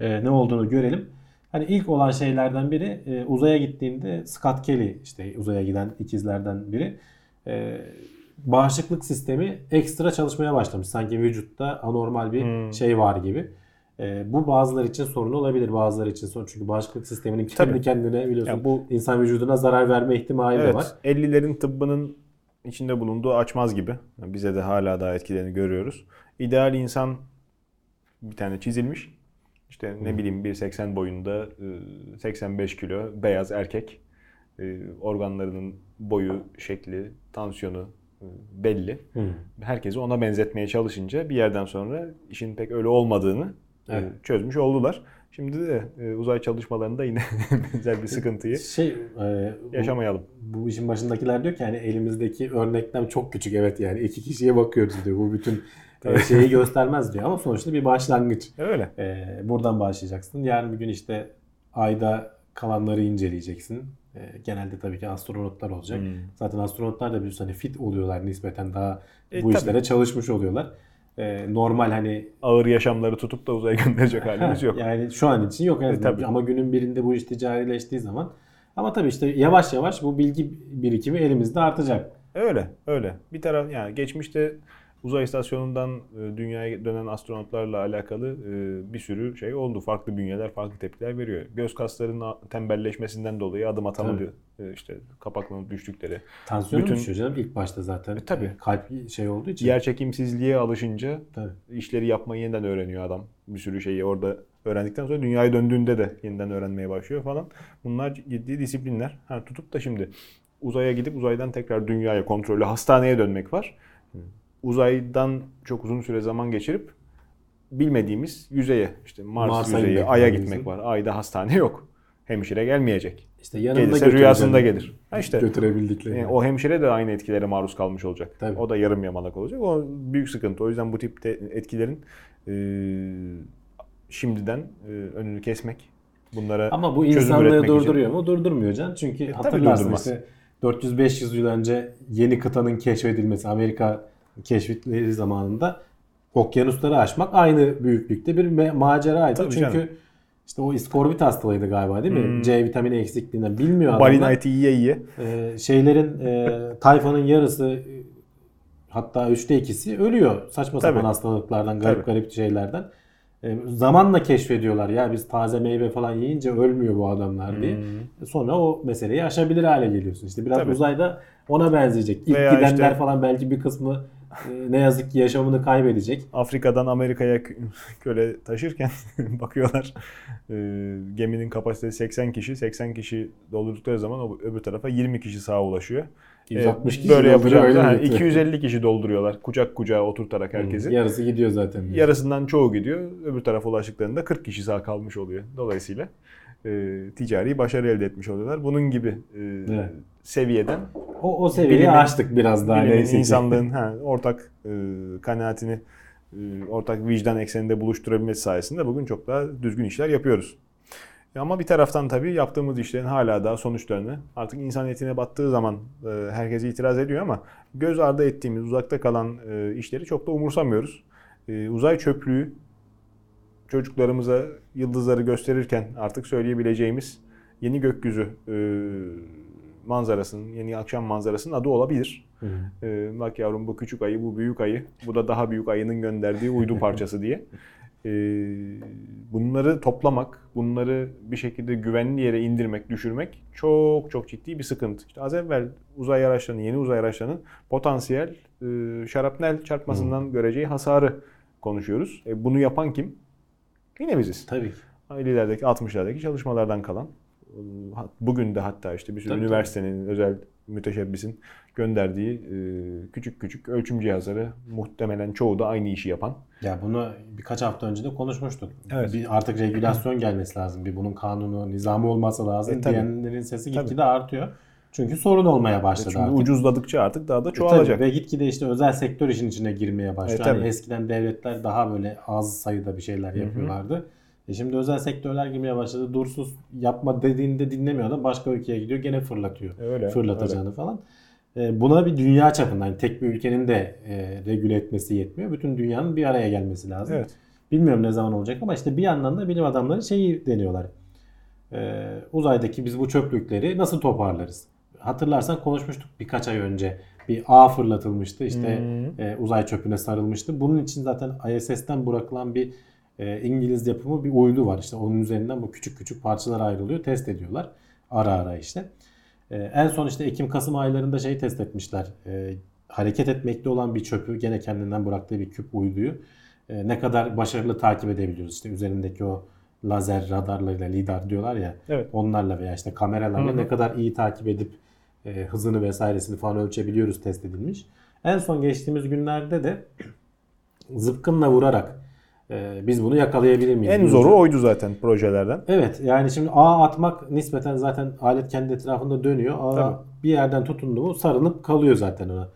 e, ne olduğunu görelim. Hani ilk olan şeylerden biri e, uzaya gittiğinde Scott Kelly işte uzaya giden ikizlerden biri e, bağışıklık sistemi ekstra çalışmaya başlamış. Sanki vücutta anormal bir Hmm. şey var gibi. E, bu bazıları için sorun olabilir, bazıları için sorun. Çünkü bağışıklık sisteminin kendi Tabii. kendine biliyorsun Ya bu- insan vücuduna zarar verme ihtimali de evet var. 50'lerin tıbbının içinde bulunduğu açmaz gibi. Bize de hala daha etkilerini görüyoruz. İdeal insan bir tane çizilmiş. İşte ne bileyim 1.80 boyunda e, 85 kilo beyaz erkek. E, Organlarının boyu, şekli, tansiyonu e, belli. Herkesi ona benzetmeye çalışınca bir yerden sonra işin pek öyle olmadığını e, Evet. çözmüş oldular. Şimdi de e, uzay çalışmalarında yine benzer bir sıkıntıyı Şey, e, bu- yaşamayalım. bu işin başındakiler diyor ki hani elimizdeki örneklem çok küçük evet yani iki kişiye bakıyoruz diyor. Bu bütün e, şeyi göstermez diyor ama sonuçta bir başlangıç. Öyle. E, buradan başlayacaksın. Yarın bir gün işte ayda kalanları inceleyeceksin. E, genelde tabii ki astronotlar olacak. Hmm. Zaten astronotlar da biliyorsun hani fit oluyorlar nispeten daha E, bu tabii. işlere çalışmış oluyorlar. E, normal hani ağır yaşamları tutup da uzaya gönderecek halimiz yok. Yani şu an için yok en E, tabii. Ama günün birinde bu iş ticarileştiği zaman ama tabii işte yavaş yavaş bu bilgi birikimi elimizde artacak. Öyle, öyle. Bir taraf yani geçmişte uzay istasyonundan e, dünyaya dönen astronotlarla alakalı e, bir sürü şey oldu. Farklı bünyeler, farklı tepkiler veriyor. Göz kaslarının tembelleşmesinden dolayı adım atamadı. E, işte kapaklanıp düştükleri. Tansiyonu Bütün- düşüyor canım ilk başta zaten. E, tabii. Kalp şey olduğu için. Yer çekimsizliğe alışınca Tabii. işleri yapmayı yeniden öğreniyor adam. Bir sürü şeyi orada öğrendikten sonra dünyaya döndüğünde de yeniden öğrenmeye başlıyor falan. Bunlar ciddi disiplinler. Ha, tutup da şimdi uzaya gidip uzaydan tekrar dünyaya kontrollü hastaneye dönmek var. Uzaydan çok uzun süre zaman geçirip bilmediğimiz yüzeye işte Mars Mars'a yüzeyi, Ay'a gitmek var. Ayda hastane yok. Hemşire gelmeyecek. İşte yanında Gelirse rüyasında gelir. Ha işte Götürebildikleri. yani o hemşire de aynı etkilere maruz kalmış olacak. Tabii. O da yarım yamalak olacak. O büyük sıkıntı. O yüzden bu tip etkilerin e, şimdiden e, önünü kesmek, bunlara Ama bu insanlığı üretmek için- mu? Durdurmuyor can. Çünkü tabii hatırlarsın işte 400-500 yıl önce yeni kıtanın keşfedilmesi, Amerika keşfetleri zamanında okyanusları aşmak aynı büyüklükte bir maceraydı. Tabii Çünkü canım. işte o iskorbit hastalığıydı galiba değil mi? Hmm. C vitamini eksikliğinden bilmiyor Balina adamlar. eti yiye yiye. Ee, şeylerin e, tayfanın yarısı hatta üçte ikisi ölüyor. Saçma sapan Tabii. hastalıklardan, garip Tabii. garip şeylerden. E, zamanla keşfediyorlar ya biz taze meyve falan yiyince ölmüyor bu adamlar diye. Hmm. Sonra o meseleyi aşabilir hale geliyorsun. İşte biraz Tabii. uzayda ona benzeyecek. İlk Veya gidenler işte- falan belki bir kısmı ne yazık ki yaşamını kaybedecek. Afrika'dan Amerika'ya kö- köle taşırken bakıyorlar e, geminin kapasitesi 80 kişi. 80 kişi doldurdukları zaman o öbür tarafa 20 kişi sağa ulaşıyor. 160 E, kişi böyle dolduruyor, öyle yapacağım. mi? 250 kişi dolduruyorlar. Kucak kucağa oturtarak herkesi. Yarısı gidiyor zaten. Yarısından çoğu gidiyor. Öbür tarafa ulaştıklarında 40 kişi sağ kalmış oluyor. Dolayısıyla e, ticari başarı elde etmiş oluyorlar. Bunun gibi e, Evet. seviyeden O, o seviyeyi Bilimin- aştık biraz daha bilimin, neyse insanlığın ha, ortak e, kanaatini e, ortak vicdan ekseninde buluşturabilmesi sayesinde bugün çok daha düzgün işler yapıyoruz. Ama bir taraftan tabii yaptığımız işlerin hala daha sonuçlarını artık insan etine battığı zaman e, herkes itiraz ediyor ama göz ardı ettiğimiz uzakta kalan e, işleri çok da umursamıyoruz. E, uzay çöplüğü çocuklarımıza yıldızları gösterirken artık söyleyebileceğimiz yeni gökyüzü e, manzarasının, yeni akşam manzarasının adı olabilir. Hı hı. E, bak yavrum bu küçük ayı, bu büyük ayı, bu da daha büyük ayının gönderdiği uydu parçası diye. E, bunları toplamak, bunları bir şekilde güvenli yere indirmek, düşürmek çok çok ciddi bir sıkıntı. İşte az evvel uzay araçlarının, yeni uzay araçlarının potansiyel e, şarapnel çarpmasından göreceği hasarı konuşuyoruz. E, bunu yapan kim? Yine biziz. Tabii ki. 50'lerdeki 60'lardaki çalışmalardan kalan bugün de hatta işte bir sürü Tabii, üniversitenin özel müteşebbisin gönderdiği e, küçük küçük ölçüm cihazları muhtemelen çoğu da aynı işi yapan. Ya bunu birkaç hafta önce de konuşmuştuk. Evet. Bir artık regülasyon gelmesi lazım. Bir bunun kanunu, nizamı olması lazım E, tabii. diyenlerin sesi Tabii. gitgide artıyor. Çünkü sorun olmaya başladı Çünkü artık. ucuzladıkça artık daha da E, çoğalacak. tabii ve gitgide işte özel sektör işin içine girmeye başlıyor. E, tabii. hani eskiden devletler daha böyle az sayıda bir şeyler yapıyorlardı. E şimdi özel sektörler girmeye başladı. Dursuz yapma dediğinde dinlemiyor adam. Başka ülkeye gidiyor gene fırlatıyor. Öyle, fırlatacağını falan. E, buna bir dünya çapında yani tek bir ülkenin de e, regüle etmesi yetmiyor. Bütün dünyanın bir araya gelmesi lazım. Evet. Bilmiyorum ne zaman olacak ama işte bir yandan da bilim adamları şeyi deniyorlar. Ee, uzaydaki biz bu çöplükleri nasıl toparlarız? Hatırlarsan konuşmuştuk birkaç ay önce. Bir ağ fırlatılmıştı işte Hmm. e, uzay çöpüne sarılmıştı. Bunun için zaten ISS'ten bırakılan bir e, İngiliz yapımı bir uydu var. İşte onun üzerinden bu küçük küçük parçalar ayrılıyor. Test ediyorlar. Ara ara işte. E, en son işte Ekim-Kasım aylarında şey test etmişler. E, hareket etmekte olan bir çöpü gene kendinden bıraktığı bir küp uyduyu e, ne kadar başarılı takip edebiliyoruz. İşte üzerindeki o lazer radarlarıyla lidar diyorlar ya Evet. onlarla veya işte kameralarla Hı hı. ne kadar iyi takip edip e, hızını vesairesini falan ölçebiliyoruz test edilmiş. En son geçtiğimiz günlerde de zıpkınla vurarak biz bunu yakalayabilir miyiz? En zoru oydu zaten projelerden. Evet yani şimdi ağ atmak nispeten zaten alet kendi etrafında dönüyor. Ağ Tabii. bir yerden tutundu mu sarınıp kalıyor zaten ona.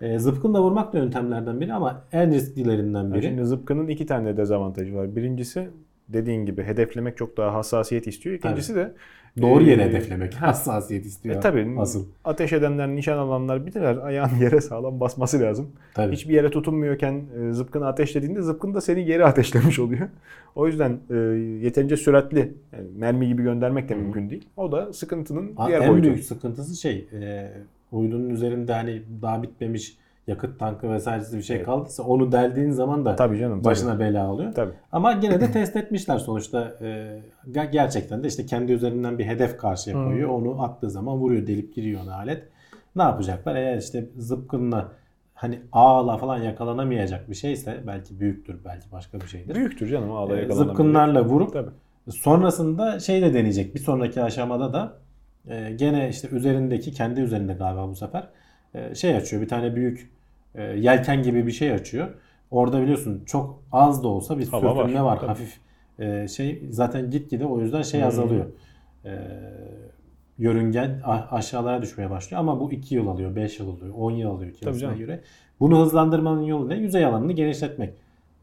E, zıpkınla vurmak da yöntemlerden biri ama en risklilerinden Yani biri. şimdi zıpkının iki tane dezavantajı var. Birincisi dediğin gibi hedeflemek çok daha hassasiyet istiyor. İkincisi de Doğru yere e, hedeflemek hassasiyet istiyor. E tabii Asıl. ateş edenler, nişan alanlar bilirler ayağın yere sağlam basması lazım. Tabii. Hiçbir yere tutunmuyorken e, zıpkını ateşlediğinde zıpkın da seni geri ateşlemiş oluyor. O yüzden e, yeterince süratli yani mermi gibi göndermek de mümkün değil. O da sıkıntının Ha, diğer en boyutu. büyük sıkıntısı şey e, uydunun üzerinde hani daha bitmemiş yakıt tankı vesairesi bir şey Evet. kaldıysa onu deldiğin zaman da Tabii canım. başına bela oluyor. Tabii. Ama gene de test etmişler sonuçta. E, ger- gerçekten de işte kendi üzerinden bir hedef karşıya Hı. koyuyor. Onu attığı zaman vuruyor, delip giriyor ona alet. Ne yapacaklar? Eğer işte zıpkınla hani ağla falan yakalanamayacak bir şeyse belki büyüktür, belki başka bir şeydir. Büyüktür canım ağla E, yakalanabilir. zıpkınlarla vurup Tabii. Sonrasında şey de deneyecek. Bir sonraki aşamada da e, gene işte üzerindeki kendi üzerinde galiba bu sefer şey açıyor. Bir tane büyük e, yelken gibi bir şey açıyor. Orada biliyorsun çok az da olsa bir Hava sürtünme var, var. tabii. Hafif e, şey zaten gitgide o yüzden şey Hmm. azalıyor. E, yörüngen aşağılara düşmeye başlıyor ama bu 2 yıl alıyor, 5 yıl alıyor, 10 yıl alıyor canım. göre. Bunu hızlandırmanın yolu ne? Yüzey alanını genişletmek.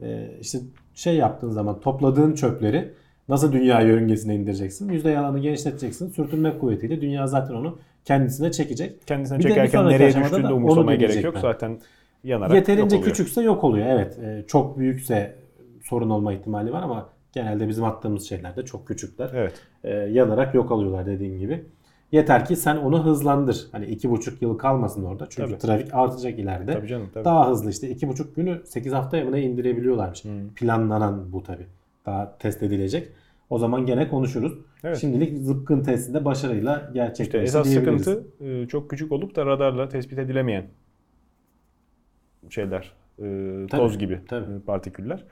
E, işte şey yaptığın zaman topladığın çöpleri nasıl dünya yörüngesine indireceksin? Yüzey alanı genişleteceksin. Sürtünme kuvvetiyle dünya zaten onu kendisine çekecek. Kendisine Bir çekerken nereye düştüğünde umursamaya gerek yok. deneyecekler. Zaten yanarak Yeterince yok oluyor. küçükse yok oluyor. Evet. e, çok büyükse sorun olma ihtimali var ama genelde bizim attığımız şeyler de çok küçükler. Evet. E, yanarak yok alıyorlar dediğim gibi. Yeter ki sen onu hızlandır. Hani iki buçuk yıl kalmasın orada. Çünkü Tabii. trafik artacak ileride. Tabii canım. Tabii. Daha hızlı işte iki buçuk günü 8 haftaya mı ne indirebiliyorlarmış. Hmm. Planlanan bu tabi. Daha test edilecek. O zaman gene konuşuruz. Evet. Şimdilik zıpkın testinde başarıyla İşte gerçekleşti esas diyebiliriz. sıkıntı e, çok küçük olup da radarla tespit edilemeyen şeyler. e, Tabii, toz gibi tabii. e, partiküller.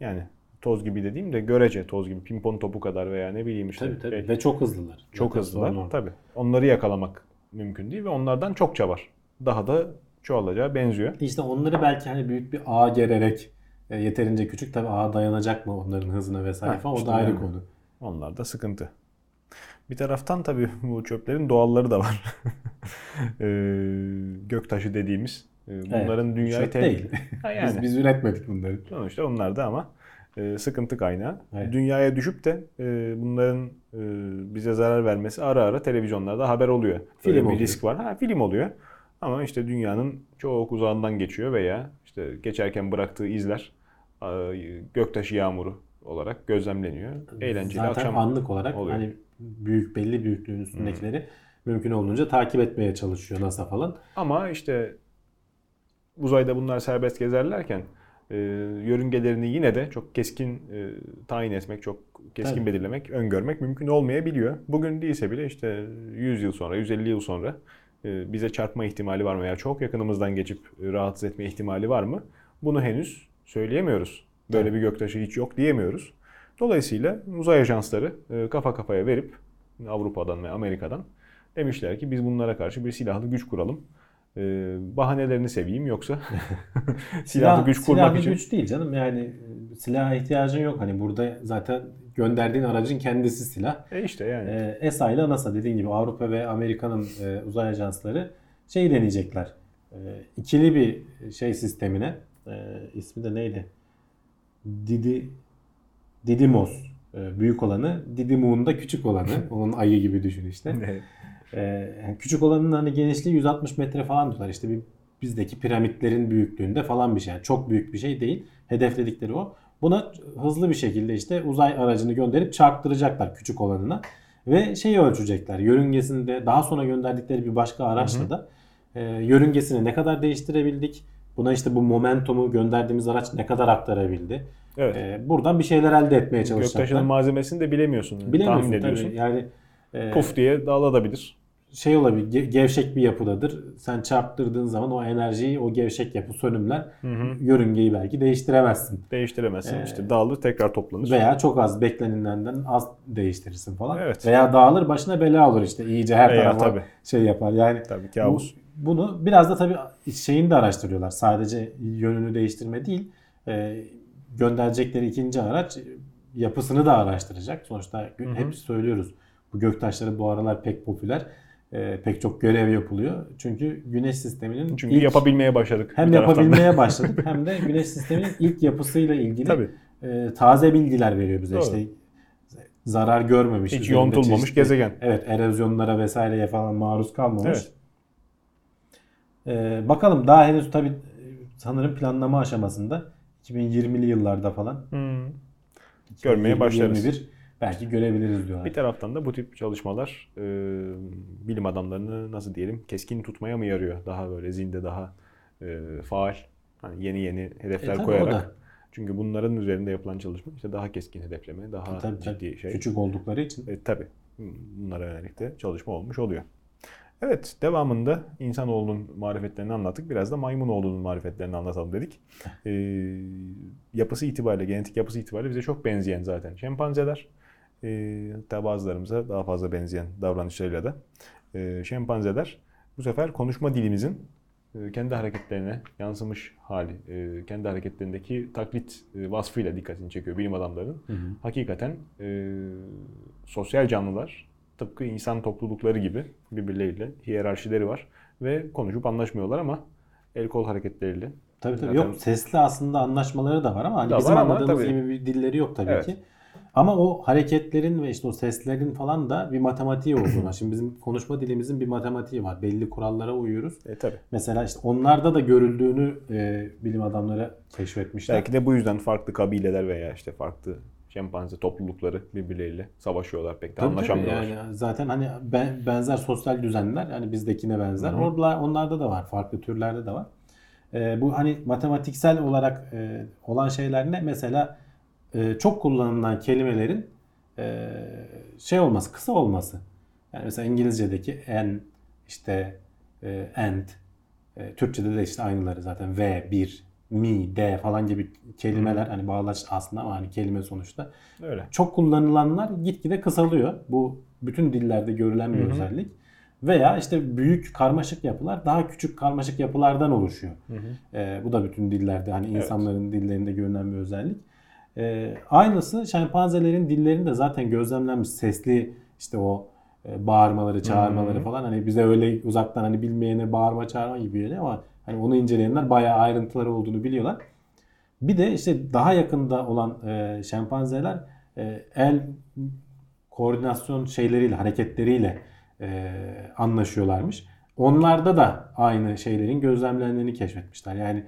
Yani toz gibi dediğim de görece toz gibi. Pimpon topu kadar veya ne bileyim işte. Tabii tabii. şey, Ve çok hızlılar. çok Zaten hızlılar. orada. Tabii. Onları yakalamak mümkün değil ve onlardan çokça var. Daha da çoğalacağı benziyor. İşte onları belki hani büyük bir ağ gererek e, yeterince küçük tabi ağa dayanacak mı onların hızına vesaire Ha, falan o da ayrı konu. Onlar da sıkıntı. Bir taraftan tabii bu çöplerin doğalları da var. Ee, göktaşı dediğimiz E, bunların dünyayı Çöp değil. Yani. biz, biz üretmedik bunları. Sonuçta onlar da ama e, sıkıntı kaynağı. Evet. Dünyaya düşüp de e, bunların e, bize zarar vermesi ara ara televizyonlarda haber oluyor. Film Film bir oluyor. risk var. Ha, film oluyor. Ama işte dünyanın çok uzağından geçiyor veya işte geçerken bıraktığı izler e, göktaşı yağmuru olarak gözlemleniyor. Eğlenceli Zaten akşam anlık olarak oluyor. hani büyük belli büyüklüğün üstündekileri mümkün olduğunca takip etmeye çalışıyor NASA falan. Ama işte uzayda bunlar serbest gezerlerken e, yörüngelerini yine de çok keskin e, tayin etmek, çok keskin Tabii. belirlemek, öngörmek mümkün olmayabiliyor. Bugün değilse bile işte 100 yıl sonra, 150 yıl sonra e, bize çarpma ihtimali var mı veya çok yakınımızdan geçip rahatsız etme ihtimali var mı? Bunu henüz söyleyemiyoruz. Böyle Tabii. bir göktaşı hiç yok diyemiyoruz. Dolayısıyla uzay ajansları e, kafa kafaya verip Avrupa'dan ve Amerika'dan demişler ki biz bunlara karşı bir silahlı güç kuralım. E, bahanelerini seveyim yoksa silahlı güç kurmak silahlı için. güç değil canım yani e, silaha ihtiyacın yok. Hani burada zaten gönderdiğin aracın kendisi silah. E işte yani. Ee, ESA ile NASA dediğin gibi Avrupa ve Amerika'nın e, uzay ajansları şey deneyecekler. E, ikili bir şey sistemine e, ismi de neydi? Didi Didymos e, büyük olanı, Didymoon da küçük olanı. Onun ayı gibi düşün işte. Ee, yani küçük olanın hani genişliği 160 metre falan diyorlar. İşte bir bizdeki piramitlerin büyüklüğünde falan bir şey. Yani çok büyük bir şey değil. Hedefledikleri o. Buna hızlı bir şekilde işte uzay aracını gönderip çarptıracaklar küçük olanına. Ve şeyi ölçecekler. Yörüngesinde daha sonra gönderdikleri bir başka araçla da e, yörüngesini ne kadar değiştirebildik? Buna işte bu momentumu gönderdiğimiz araç ne kadar aktarabildi? evet. E, buradan bir şeyler elde etmeye çalışacaklar. Göktaşının malzemesini de bilemiyorsun. Yani. Bilemiyorsun Tahmin ediyorsun. tabii. Yani e, Puf diye dağılabilir. Şey olabilir, ge- gevşek bir yapıdadır. Sen çarptırdığın zaman o enerjiyi, o gevşek yapı sönümler yörüngeyi belki değiştiremezsin. Değiştiremezsin. Ee, işte dağılır tekrar toplanır. Veya çok az beklenilenden az değiştirirsin falan. Evet. Veya dağılır başına bela olur işte iyice her Veya tarafa tabii. şey yapar. Yani Tabii kabus. bu- bunu biraz da tabii şeyini de araştırıyorlar. Sadece yönünü değiştirme değil. e, gönderecekleri ikinci araç yapısını da araştıracak. Sonuçta Hı hı. hep söylüyoruz. Bu göktaşları bu aralar pek popüler. E, pek çok görev yapılıyor. Çünkü güneş sisteminin Çünkü ilk- yapabilmeye başladık. hem yapabilmeye başladık hem de güneş sisteminin ilk yapısıyla ilgili Tabii. e, taze bilgiler veriyor bize. Doğru. İşte zarar görmemiş. Hiç yontulmamış çeşitli- gezegen. Evet, erozyonlara vesaireye falan maruz kalmamış. Evet. Ee, bakalım daha henüz tabii sanırım planlama aşamasında 2020'li yıllarda falan Hmm. Görmeye 2021 başlarız. Belki görebiliriz diyorlar. Bir taraftan da bu tip çalışmalar e, bilim adamlarını nasıl diyelim keskin tutmaya mı yarıyor? Daha böyle zinde daha e, faal. Hani yeni yeni hedefler E, tabii koyarak. Çünkü bunların üzerinde yapılan çalışma işte daha keskin hedefleme, daha Tabii, tabii. ciddi şey. Küçük oldukları için. E, tabii. Bunlara yönelik de çalışma olmuş oluyor. Evet, devamında insanoğlunun marifetlerini anlattık. Biraz da maymunoğlunun marifetlerini anlatalım dedik. E, yapısı itibariyle, genetik yapısı itibariyle bize çok benzeyen zaten şempanzeler. E, hatta bazılarımıza daha fazla benzeyen davranışlarıyla da e, şempanzeler. Bu sefer konuşma dilimizin e, kendi hareketlerine yansımış hali, e, kendi hareketlerindeki taklit e, vasfıyla dikkatini çekiyor bilim adamlarının. Hı hı. Hakikaten e, sosyal canlılar tıpkı insan toplulukları gibi birbirleriyle hiyerarşileri var ve konuşup anlaşmıyorlar ama el kol hareketleriyle. Tabii tabii. Zaten- Yok sesli aslında anlaşmaları da var ama hani Da bizim var ama anladığımız tabii. gibi bir dilleri yok tabii Evet. ki. Ama o hareketlerin ve işte o seslerin falan da bir matematiği olduğuna. Şimdi bizim konuşma dilimizin bir matematiği var. Belli kurallara uyuyoruz. E tabi. Mesela işte onlarda da görüldüğünü e, bilim adamları keşfetmişler. Belki de bu yüzden farklı kabileler veya işte farklı şempanze toplulukları birbirleriyle savaşıyorlar pek de Tabii tabii. anlaşamıyorlar. Yani zaten hani ben, benzer sosyal düzenler hani bizdekine benzer. Orada onlarda da var. Farklı türlerde de var. Ee, bu hani matematiksel olarak e, olan şeyler ne? Mesela e, çok kullanılan kelimelerin e, şey olması, kısa olması. Yani mesela İngilizce'deki en işte e, and e, Türkçe'de de işte aynıları zaten ve, bir, mi, de falan gibi kelimeler hani bağlaç aslında ama hani kelime sonuçta Öyle. çok kullanılanlar gitgide kısalıyor. Bu bütün dillerde görülen bir Hı hı. özellik. Veya işte büyük karmaşık yapılar daha küçük karmaşık yapılardan oluşuyor. Hı hı. Ee, bu da bütün dillerde hani Evet. insanların dillerinde görülen bir özellik. Ee, aynısı şempanzelerin dillerinde zaten gözlemlenmiş sesli işte o e, bağırmaları, çağırmaları hı. falan hani bize öyle uzaktan hani bilmeyene bağırma çağırma gibi geliyor ama Hani onu inceleyenler bayağı ayrıntıları olduğunu biliyorlar. Bir de işte daha yakında olan e, şempanzeler e, el koordinasyon şeyleriyle, hareketleriyle e, anlaşıyorlarmış. Onlarda da aynı şeylerin gözlemlendiğini keşfetmişler. Yani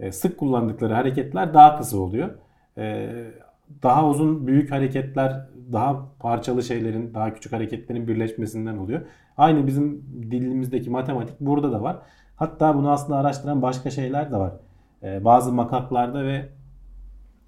e, sık kullandıkları hareketler daha kısa oluyor. E, daha uzun büyük hareketler daha parçalı şeylerin, daha küçük hareketlerin birleşmesinden oluyor. Aynı bizim dilimizdeki matematik burada da var. Hatta bunu aslında araştıran başka şeyler de var. E, bazı makaklarda ve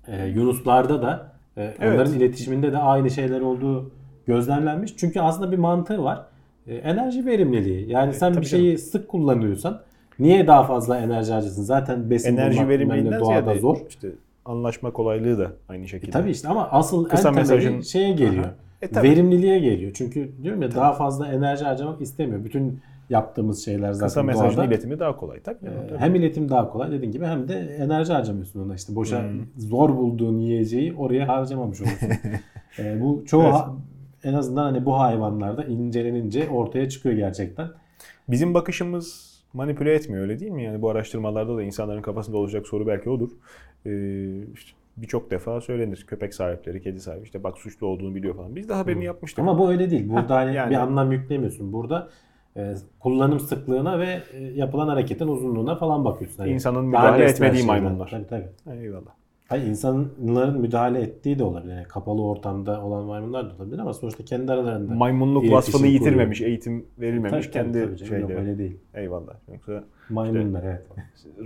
e, yunuslarda da e, Evet. onların iletişiminde de aynı şeyler olduğu gözlemlenmiş. Çünkü aslında bir mantığı var. E, enerji verimliliği. Yani sen tabii bir şeyi sık kullanıyorsan niye daha fazla enerji harcasın? Zaten besin Enerji bulmak doğada ziyade zor. işte anlaşma kolaylığı da aynı şekilde. E tabii işte ama asıl Kısa en mesajın- şeye geliyor. Aha. E tabii. Verimliliğe geliyor. Çünkü diyorum ya daha fazla enerji harcamak istemiyor. Bütün yaptığımız şeyler zaten Kısa mesajın doğada. iletimi daha kolay. Tabii. Ee, tabii. Hem iletim daha kolay dediğin gibi hem de enerji harcamıyorsun ona işte boşa zor bulduğun yiyeceği oraya harcamamış olursun. Ee, bu çoğu Evet. en azından hani bu hayvanlarda incelenince ortaya çıkıyor gerçekten. Bizim bakışımız manipüle etmiyor öyle değil mi? Yani bu araştırmalarda da insanların kafasında olacak soru belki odur. Ee, işte birçok defa söylenir. Köpek sahipleri, kedi sahibi işte bak suçlu olduğunu biliyor falan. Biz de haberini yapmıştık. Ama bu öyle değil. Burada hani yani- bir anlam yüklemiyorsun. Burada e, kullanım sıklığına ve e, yapılan hareketin uzunluğuna falan bakıyorsun. Hani İnsanın daha müdahale etmediği maymunlar. Tabii tabii. Eyvallah. Hayır insanların müdahale ettiği de olabilir. Yani kapalı ortamda olan maymunlar da olabilir ama sonuçta kendi aralarında. Maymunluk vasfını kuruyor. yitirmemiş, eğitim verilmemiş Tabii, kendi tabii canım. Yok, şeyleri. öyle değil. Eyvallah. Yoksa Maymunlar evet.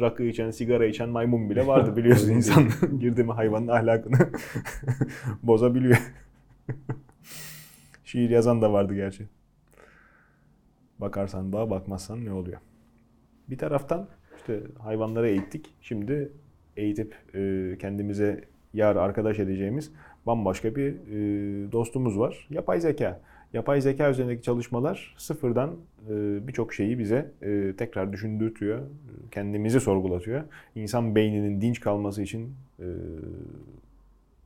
rakı içen, sigara içen maymun bile vardı biliyorsun insan. Girdi mi hayvanın ahlakını bozabiliyor. Şiir yazan da vardı gerçi. Bakarsan bağ, bakmazsan ne oluyor? Bir taraftan işte hayvanları eğittik. Şimdi eğitip e, kendimize yar arkadaş edeceğimiz bambaşka bir e, dostumuz var. Yapay zeka. Yapay zeka üzerindeki çalışmalar sıfırdan e, birçok şeyi bize e, tekrar düşündürtüyor. Kendimizi sorgulatıyor. İnsan beyninin dinç kalması için e,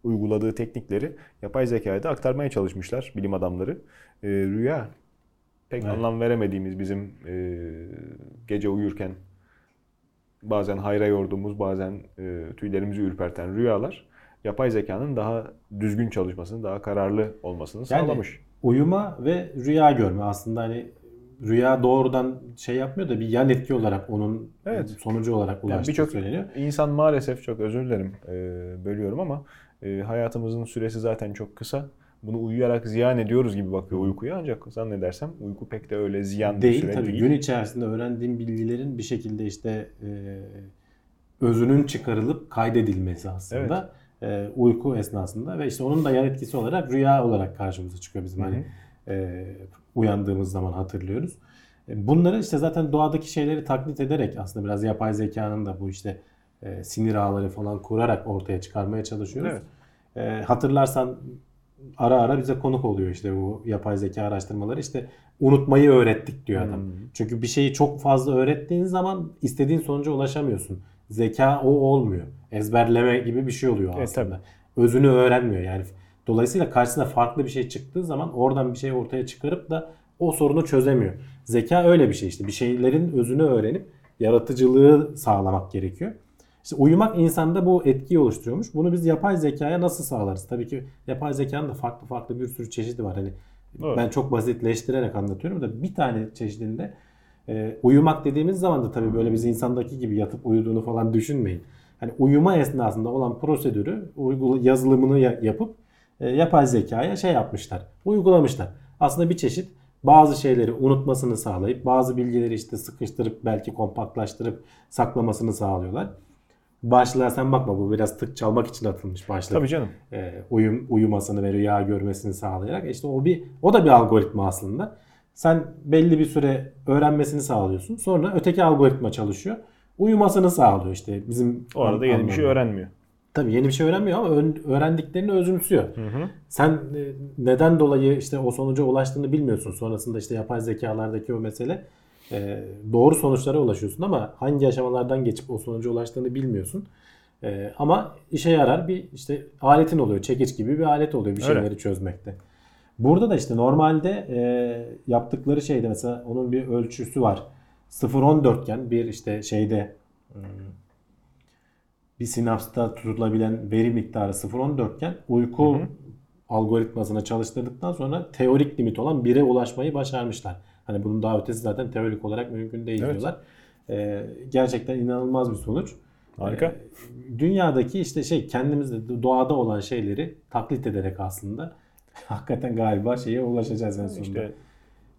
uyguladığı teknikleri yapay zekaya da aktarmaya çalışmışlar bilim adamları. E, rüya pek Evet. anlam veremediğimiz bizim e, gece uyurken bazen hayra yorduğumuz, bazen e, tüylerimizi ürperten rüyalar yapay zekanın daha düzgün çalışmasını, daha kararlı olmasını Yani sağlamış. uyuma ve rüya görme aslında hani rüya doğrudan şey yapmıyor da bir yan etki olarak onun Evet. sonucu olarak Yani ulaştığı Birçok söyleniyor. insan maalesef çok özür dilerim e, bölüyorum ama e, hayatımızın süresi zaten çok kısa. Bunu uyuyarak ziyan ediyoruz gibi bakıyor uykuya ancak zannedersem uyku pek de öyle ziyan bir Değil süre tabii değil. gün içerisinde öğrendiğim bilgilerin bir şekilde işte e, özünün çıkarılıp kaydedilmesi aslında e, uyku esnasında ve işte onun da yan etkisi olarak rüya olarak karşımıza çıkıyor bizim hani e, uyandığımız zaman hatırlıyoruz. E, Bunları işte zaten doğadaki şeyleri taklit ederek aslında biraz yapay zekanın da bu işte e, sinir ağları falan kurarak ortaya çıkarmaya çalışıyoruz. Evet. E, hatırlarsan ara ara bize konuk oluyor işte bu yapay zeka araştırmaları işte unutmayı öğrettik diyor adam. Hmm. Çünkü bir şeyi çok fazla öğrettiğin zaman istediğin sonuca ulaşamıyorsun. Zeka o olmuyor. Ezberleme gibi bir şey oluyor Evet, aslında. Özünü öğrenmiyor yani. Dolayısıyla karşısına farklı bir şey çıktığı zaman oradan bir şey ortaya çıkarıp da o sorunu çözemiyor. Zeka öyle bir şey işte. Bir şeylerin özünü öğrenip yaratıcılığı sağlamak gerekiyor. İşte uyumak insanda bu etkiyi oluşturuyormuş. Bunu biz yapay zekaya nasıl sağlarız? Tabii ki yapay zekanın da farklı farklı bir sürü çeşidi var. Hani Doğru. ben çok basitleştirerek anlatıyorum da bir tane çeşidinde e, uyumak dediğimiz zaman da tabii böyle biz insandaki gibi yatıp uyuduğunu falan düşünmeyin. Hani uyuma esnasında olan prosedürü uygula, yazılımını ya- yapıp e, yapay zekaya şey yapmışlar. Uygulamışlar. Aslında bir çeşit bazı şeyleri unutmasını sağlayıp bazı bilgileri işte sıkıştırıp belki kompaktlaştırıp saklamasını sağlıyorlar. Başlığa sen bakma bu biraz tık çalmak için atılmış başlık Tabii canım. e, uyum uyumasını ve rüya görmesini sağlayarak işte o bir o da bir algoritma aslında. Sen belli bir süre öğrenmesini sağlıyorsun. Sonra öteki algoritma çalışıyor. Uyumasını sağlıyor işte bizim O arada yeni bir şey öğrenmiyor. Tabii yeni bir şey öğrenmiyor ama öğrendiklerini özümsüyor. hı. Sen e, neden dolayı işte o sonuca ulaştığını bilmiyorsun. Sonrasında işte yapay zekalardaki o mesele e, doğru sonuçlara ulaşıyorsun ama hangi aşamalardan geçip o sonuca ulaştığını bilmiyorsun. E, ama işe yarar bir işte aletin oluyor. Çekiç gibi bir alet oluyor bir Öyle. şeyleri çözmekte. Burada da işte normalde e, yaptıkları şeyde mesela onun bir ölçüsü var. 0-14 iken bir işte şeyde hmm, bir sinapsta tutulabilen veri miktarı 0-14 iken uyku algoritmasını çalıştırdıktan sonra teorik limit olan 1'e ulaşmayı başarmışlar. Hani bunun daha ötesi zaten teorik olarak mümkün değil Evet. diyorlar. Ee, gerçekten inanılmaz bir sonuç. Harika. Ee, dünyadaki işte şey kendimizde doğada olan şeyleri taklit ederek aslında hakikaten galiba şeye ulaşacağız en sonunda. İşte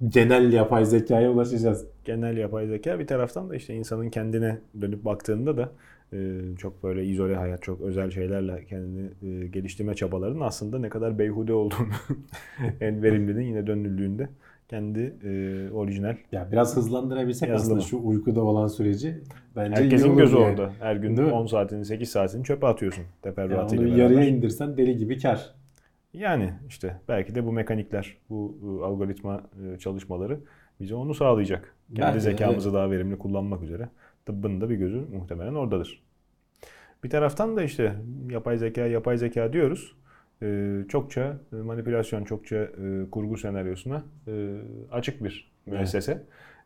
Genel yapay zekaya ulaşacağız. genel yapay zeka bir taraftan da işte insanın kendine dönüp baktığında da e, çok böyle izole hayat, çok özel şeylerle kendini e, geliştirme çabalarının aslında ne kadar beyhude olduğunu en verimlinin yine dönüldüğünde kendi e, orijinal Ya biraz hızlandırabilsek Yazılımı. aslında şu uykuda olan süreci bence herkesin gözü yani. orada. Her gün Değil mi? 10 saatini 8 saatini çöpe atıyorsun Yani teferruatıyla onu beraber. yarıya indirsen deli gibi kar. Yani işte belki de bu mekanikler, bu e, algoritma e, çalışmaları bize onu sağlayacak. Kendi Belki zekamızı daha verimli kullanmak üzere. Tıbbın da bir gözü muhtemelen oradadır. Bir taraftan da işte yapay zeka, yapay zeka diyoruz. E, çokça e, manipülasyon, çokça e, kurgu senaryosuna e, açık bir müessese.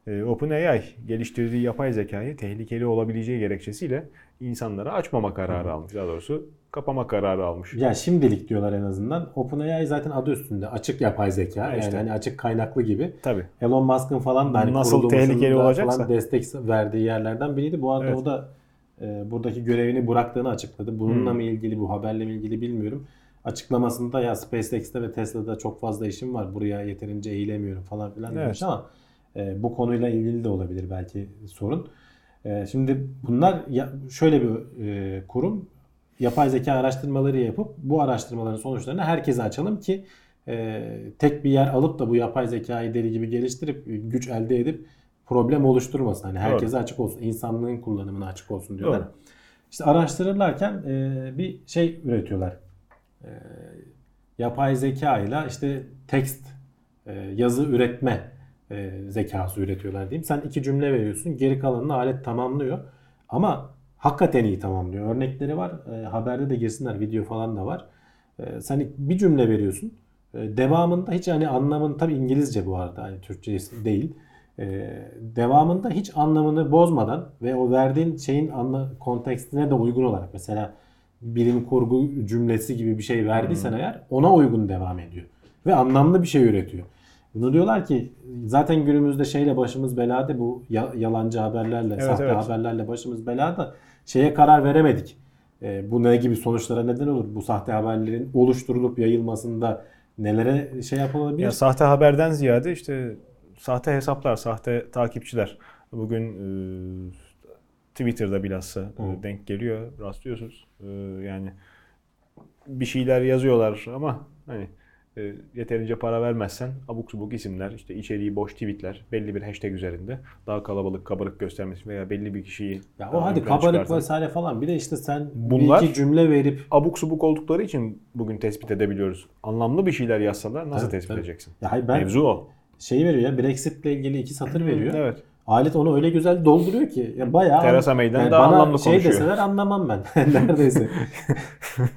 E, OpenAI geliştirdiği yapay zekayı tehlikeli olabileceği gerekçesiyle insanlara açmama kararı almış. Daha doğrusu kapama kararı almış. Ya şimdilik diyorlar en azından. OpenAI zaten adı üstünde. Açık yapay zeka. Ha, Yani hani açık kaynaklı gibi. Tabii. Elon Musk'ın falan da hani Nasıl tehlikeli olacaksa. falan destek verdiği yerlerden biriydi. Bu arada Evet. o da e, buradaki görevini bıraktığını açıkladı. Bununla Hmm. mı ilgili bu haberle mi ilgili bilmiyorum. Açıklamasında ya SpaceX'te ve Tesla'da çok fazla işim var. Buraya yeterince eğilemiyorum falan filan Evet. demiş ama e, bu konuyla ilgili de olabilir belki sorun. E, şimdi bunlar ya, şöyle bir e, kurum yapay zeka araştırmaları yapıp bu araştırmaların sonuçlarını herkese açalım ki e, tek bir yer alıp da bu yapay zekayı deli gibi geliştirip e, güç elde edip problem oluşturmasın. Hani herkese açık olsun. insanlığın kullanımına açık olsun diyorlar. Doğru. İşte araştırırlarken e, bir şey üretiyorlar. E, yapay zeka ile işte text e, yazı üretme e, zekası üretiyorlar diyeyim. Sen iki cümle veriyorsun. Geri kalanını alet tamamlıyor. Ama hakikaten iyi tamamlıyor. Örnekleri var. E, haberde de girsinler. Video falan da var. E, sen bir cümle veriyorsun. E, devamında hiç hani anlamın tabi İngilizce bu arada. Hani Türkçe değil. E, devamında hiç anlamını bozmadan ve o verdiğin şeyin anla, kontekstine de uygun olarak mesela bilim kurgu cümlesi gibi bir şey verdiysen eğer ona uygun devam ediyor. Ve anlamlı bir şey üretiyor. Bunu diyorlar ki zaten günümüzde şeyle başımız belada bu ya- yalancı haberlerle, Evet, sahte evet. haberlerle başımız belada. Şeye karar veremedik. E, bu ne gibi sonuçlara neden olur? Bu sahte haberlerin oluşturulup yayılmasında nelere şey yapılabilir? Ya sahte haberden ziyade işte sahte hesaplar, sahte takipçiler. Bugün e, Twitter'da bilhassa e, Hı. denk geliyor, rastlıyorsunuz. E, yani bir şeyler yazıyorlar ama hani e, yeterince para vermezsen abuk subuk isimler, işte içeriği boş tweetler, belli bir hashtag üzerinde daha kalabalık, kabarık göstermesi veya belli bir kişiyi Ya o hadi kabarık çıkartan- vesaire falan. Bir de işte sen Bunlar- bir iki cümle verip abuk subuk oldukları için bugün tespit edebiliyoruz. Anlamlı bir şeyler yazsalar nasıl Evet, tespit tabii. edeceksin? ya hayır ben Mevzu o. şeyi veriyor ya Brexit'le ilgili iki satır veriyor. Evet. Alet onu öyle güzel dolduruyor ki ya bayağı Theresa May'den yani daha bana anlamlı şey konuşuyor. deseler anlamam ben neredeyse.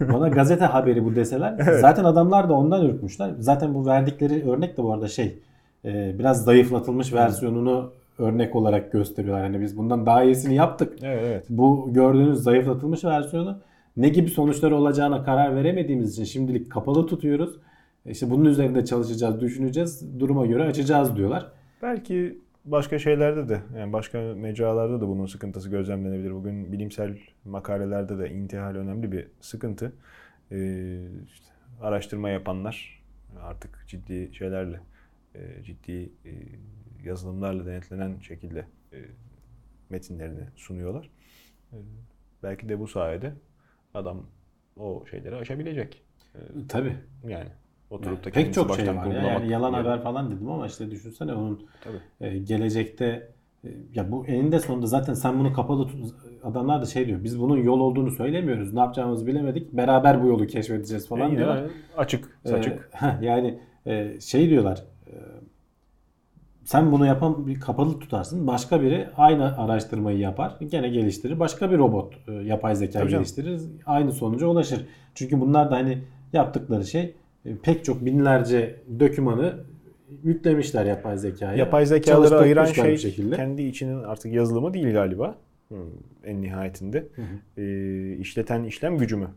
bana gazete haberi bu deseler zaten adamlar da ondan ürkmüşler. Zaten bu verdikleri örnek de bu arada şey e, biraz zayıflatılmış versiyonunu örnek olarak gösteriyorlar. Hani biz bundan daha iyisini yaptık. Evet, evet. Bu gördüğünüz zayıflatılmış versiyonu ne gibi sonuçları olacağına karar veremediğimiz için şimdilik kapalı tutuyoruz. İşte bunun üzerinde çalışacağız, düşüneceğiz. Duruma göre açacağız diyorlar. Belki başka şeylerde de yani başka mecralarda da bunun sıkıntısı gözlemlenebilir. Bugün bilimsel makalelerde de intihal önemli bir sıkıntı. Ee, işte araştırma yapanlar artık ciddi şeylerle, e, ciddi e, yazılımlarla denetlenen şekilde e, metinlerini sunuyorlar. E, belki de bu sayede adam o şeyleri aşabilecek. E, Tabii. yani oturup da Pek çok şey var. Ya. Yani yalan haber falan dedim ama işte düşünsene onun Tabii. e, gelecekte e, ya bu eninde sonunda zaten sen bunu kapalı tut, adamlar da şey diyor. Biz bunun yol olduğunu söylemiyoruz. Ne yapacağımızı bilemedik. Beraber bu yolu keşfedeceğiz falan Yine diyorlar. Açık, Ee, saçık. heh, yani e, şey diyorlar. e, sen bunu yapan bir kapalı tutarsın. Başka biri aynı araştırmayı yapar. Gene geliştirir. Başka bir robot e, yapay zeka Tabii canım. geliştirir. Aynı sonuca ulaşır. Çünkü bunlar da hani yaptıkları şey e, pek çok binlerce dokümanı yüklemişler yapay zekaya. Yapay zekaları ayıran şey şekilde. kendi içinin artık yazılımı değil galiba. Hmm, En nihayetinde. Ee, işleten işlem gücü mü?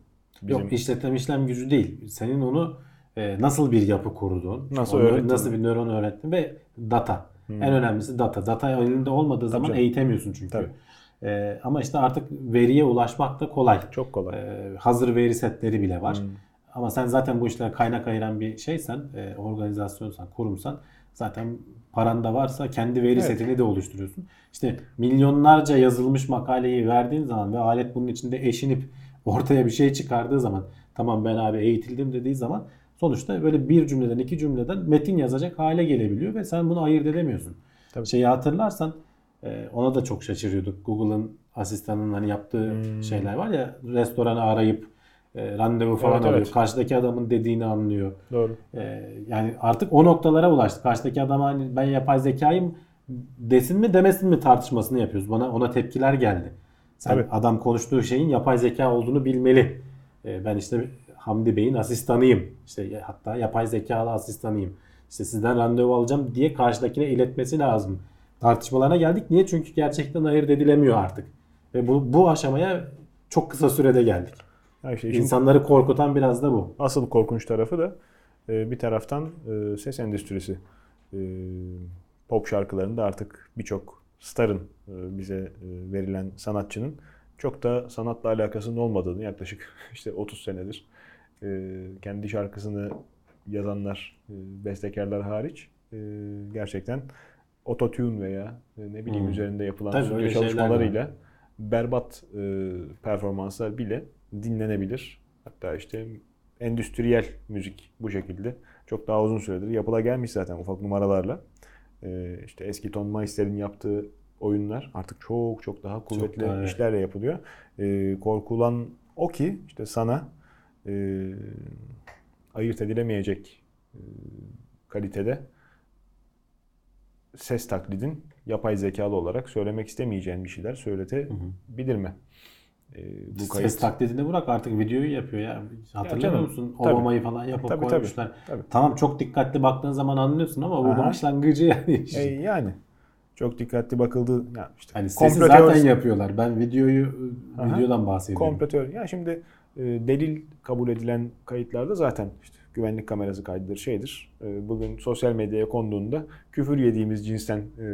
Bizim Yok işletim işlem gücü değil. Senin onu e, nasıl bir yapı kurduğun, Nasıl öğrettin? nasıl bir nöron öğrettin ve data. En önemlisi data. Data elinde olmadığı zaman canım. eğitemiyorsun çünkü. Tabii. E, ama işte artık veriye ulaşmak da kolay. çok kolay. E, hazır veri setleri bile var. Hmm. Ama sen zaten bu işlere kaynak ayıran bir şeysen, e, organizasyonsan, kurumsan zaten paran da varsa kendi veri Evet. setini de oluşturuyorsun. İşte milyonlarca yazılmış makaleyi verdiğin zaman ve alet bunun içinde eşinip ortaya bir şey çıkardığı zaman tamam ben abi eğitildim dediği zaman sonuçta böyle bir cümleden iki cümleden metin yazacak hale gelebiliyor ve sen bunu ayırt edemiyorsun. Tabii. Şeyi hatırlarsan e, ona da çok şaşırıyorduk. Google'ın asistanının hani yaptığı Hmm. şeyler var ya restoranı arayıp e, randevu falan Evet, alıyor. evet. Karşıdaki adamın dediğini anlıyor. Doğru. E, yani artık o noktalara ulaştık. Karşıdaki adam hani ben yapay zekayım desin mi demesin mi tartışmasını yapıyoruz. Bana ona tepkiler geldi. Sen Tabii. adam konuştuğu şeyin yapay zeka olduğunu bilmeli. E, ben işte Hamdi Bey'in asistanıyım. İşte hatta yapay zekalı asistanıyım. İşte sizden randevu alacağım diye karşıdakine iletmesi lazım. Tartışmalarına geldik. Niye? Çünkü gerçekten ayırt edilemiyor artık. Ve bu, bu aşamaya çok kısa sürede geldik. İşte İnsanları korkutan biraz da bu. asıl korkunç tarafı da e, bir taraftan e, ses endüstrisi. E, Pop şarkılarında artık birçok starın bize verilen sanatçının çok da sanatla alakasının olmadığını yaklaşık işte 30 senedir kendi şarkısını yazanlar, bestekarlar hariç gerçekten ototune veya ne bileyim Hmm. üzerinde yapılan Tabii stüdyo çalışmalarıyla berbat performanslar bile dinlenebilir. Hatta işte endüstriyel müzik bu şekilde çok daha uzun süredir yapıla gelmiş zaten ufak numaralarla. E, işte eski Ton Meister'in yaptığı oyunlar artık çok çok daha kuvvetli daha, evet. işlerle yapılıyor. E, korkulan o ki işte sana e, ayırt edilemeyecek e, kalitede ses taklidin yapay zekalı olarak söylemek istemeyeceğin bir şeyler söyletebilir mi? E, bu kayıt. Ses taklidini bırak artık videoyu yapıyor ya. Hatırlıyor canım, musun? tabii. Obama'yı falan yapıp Tabii, tabii, koymuşlar. tabii. Tamam çok dikkatli baktığın zaman anlıyorsun ama bu Aha. başlangıcı yani. E, yani çok dikkatli bakıldı. Ya işte hani sesi zaten teorisi- yapıyorlar. Ben videoyu Aha. videodan bahsediyorum. komplo teori. Ya şimdi e, delil kabul edilen kayıtlarda zaten işte güvenlik kamerası kaydıdır şeydir. E, bugün sosyal medyaya konduğunda küfür yediğimiz cinsten e,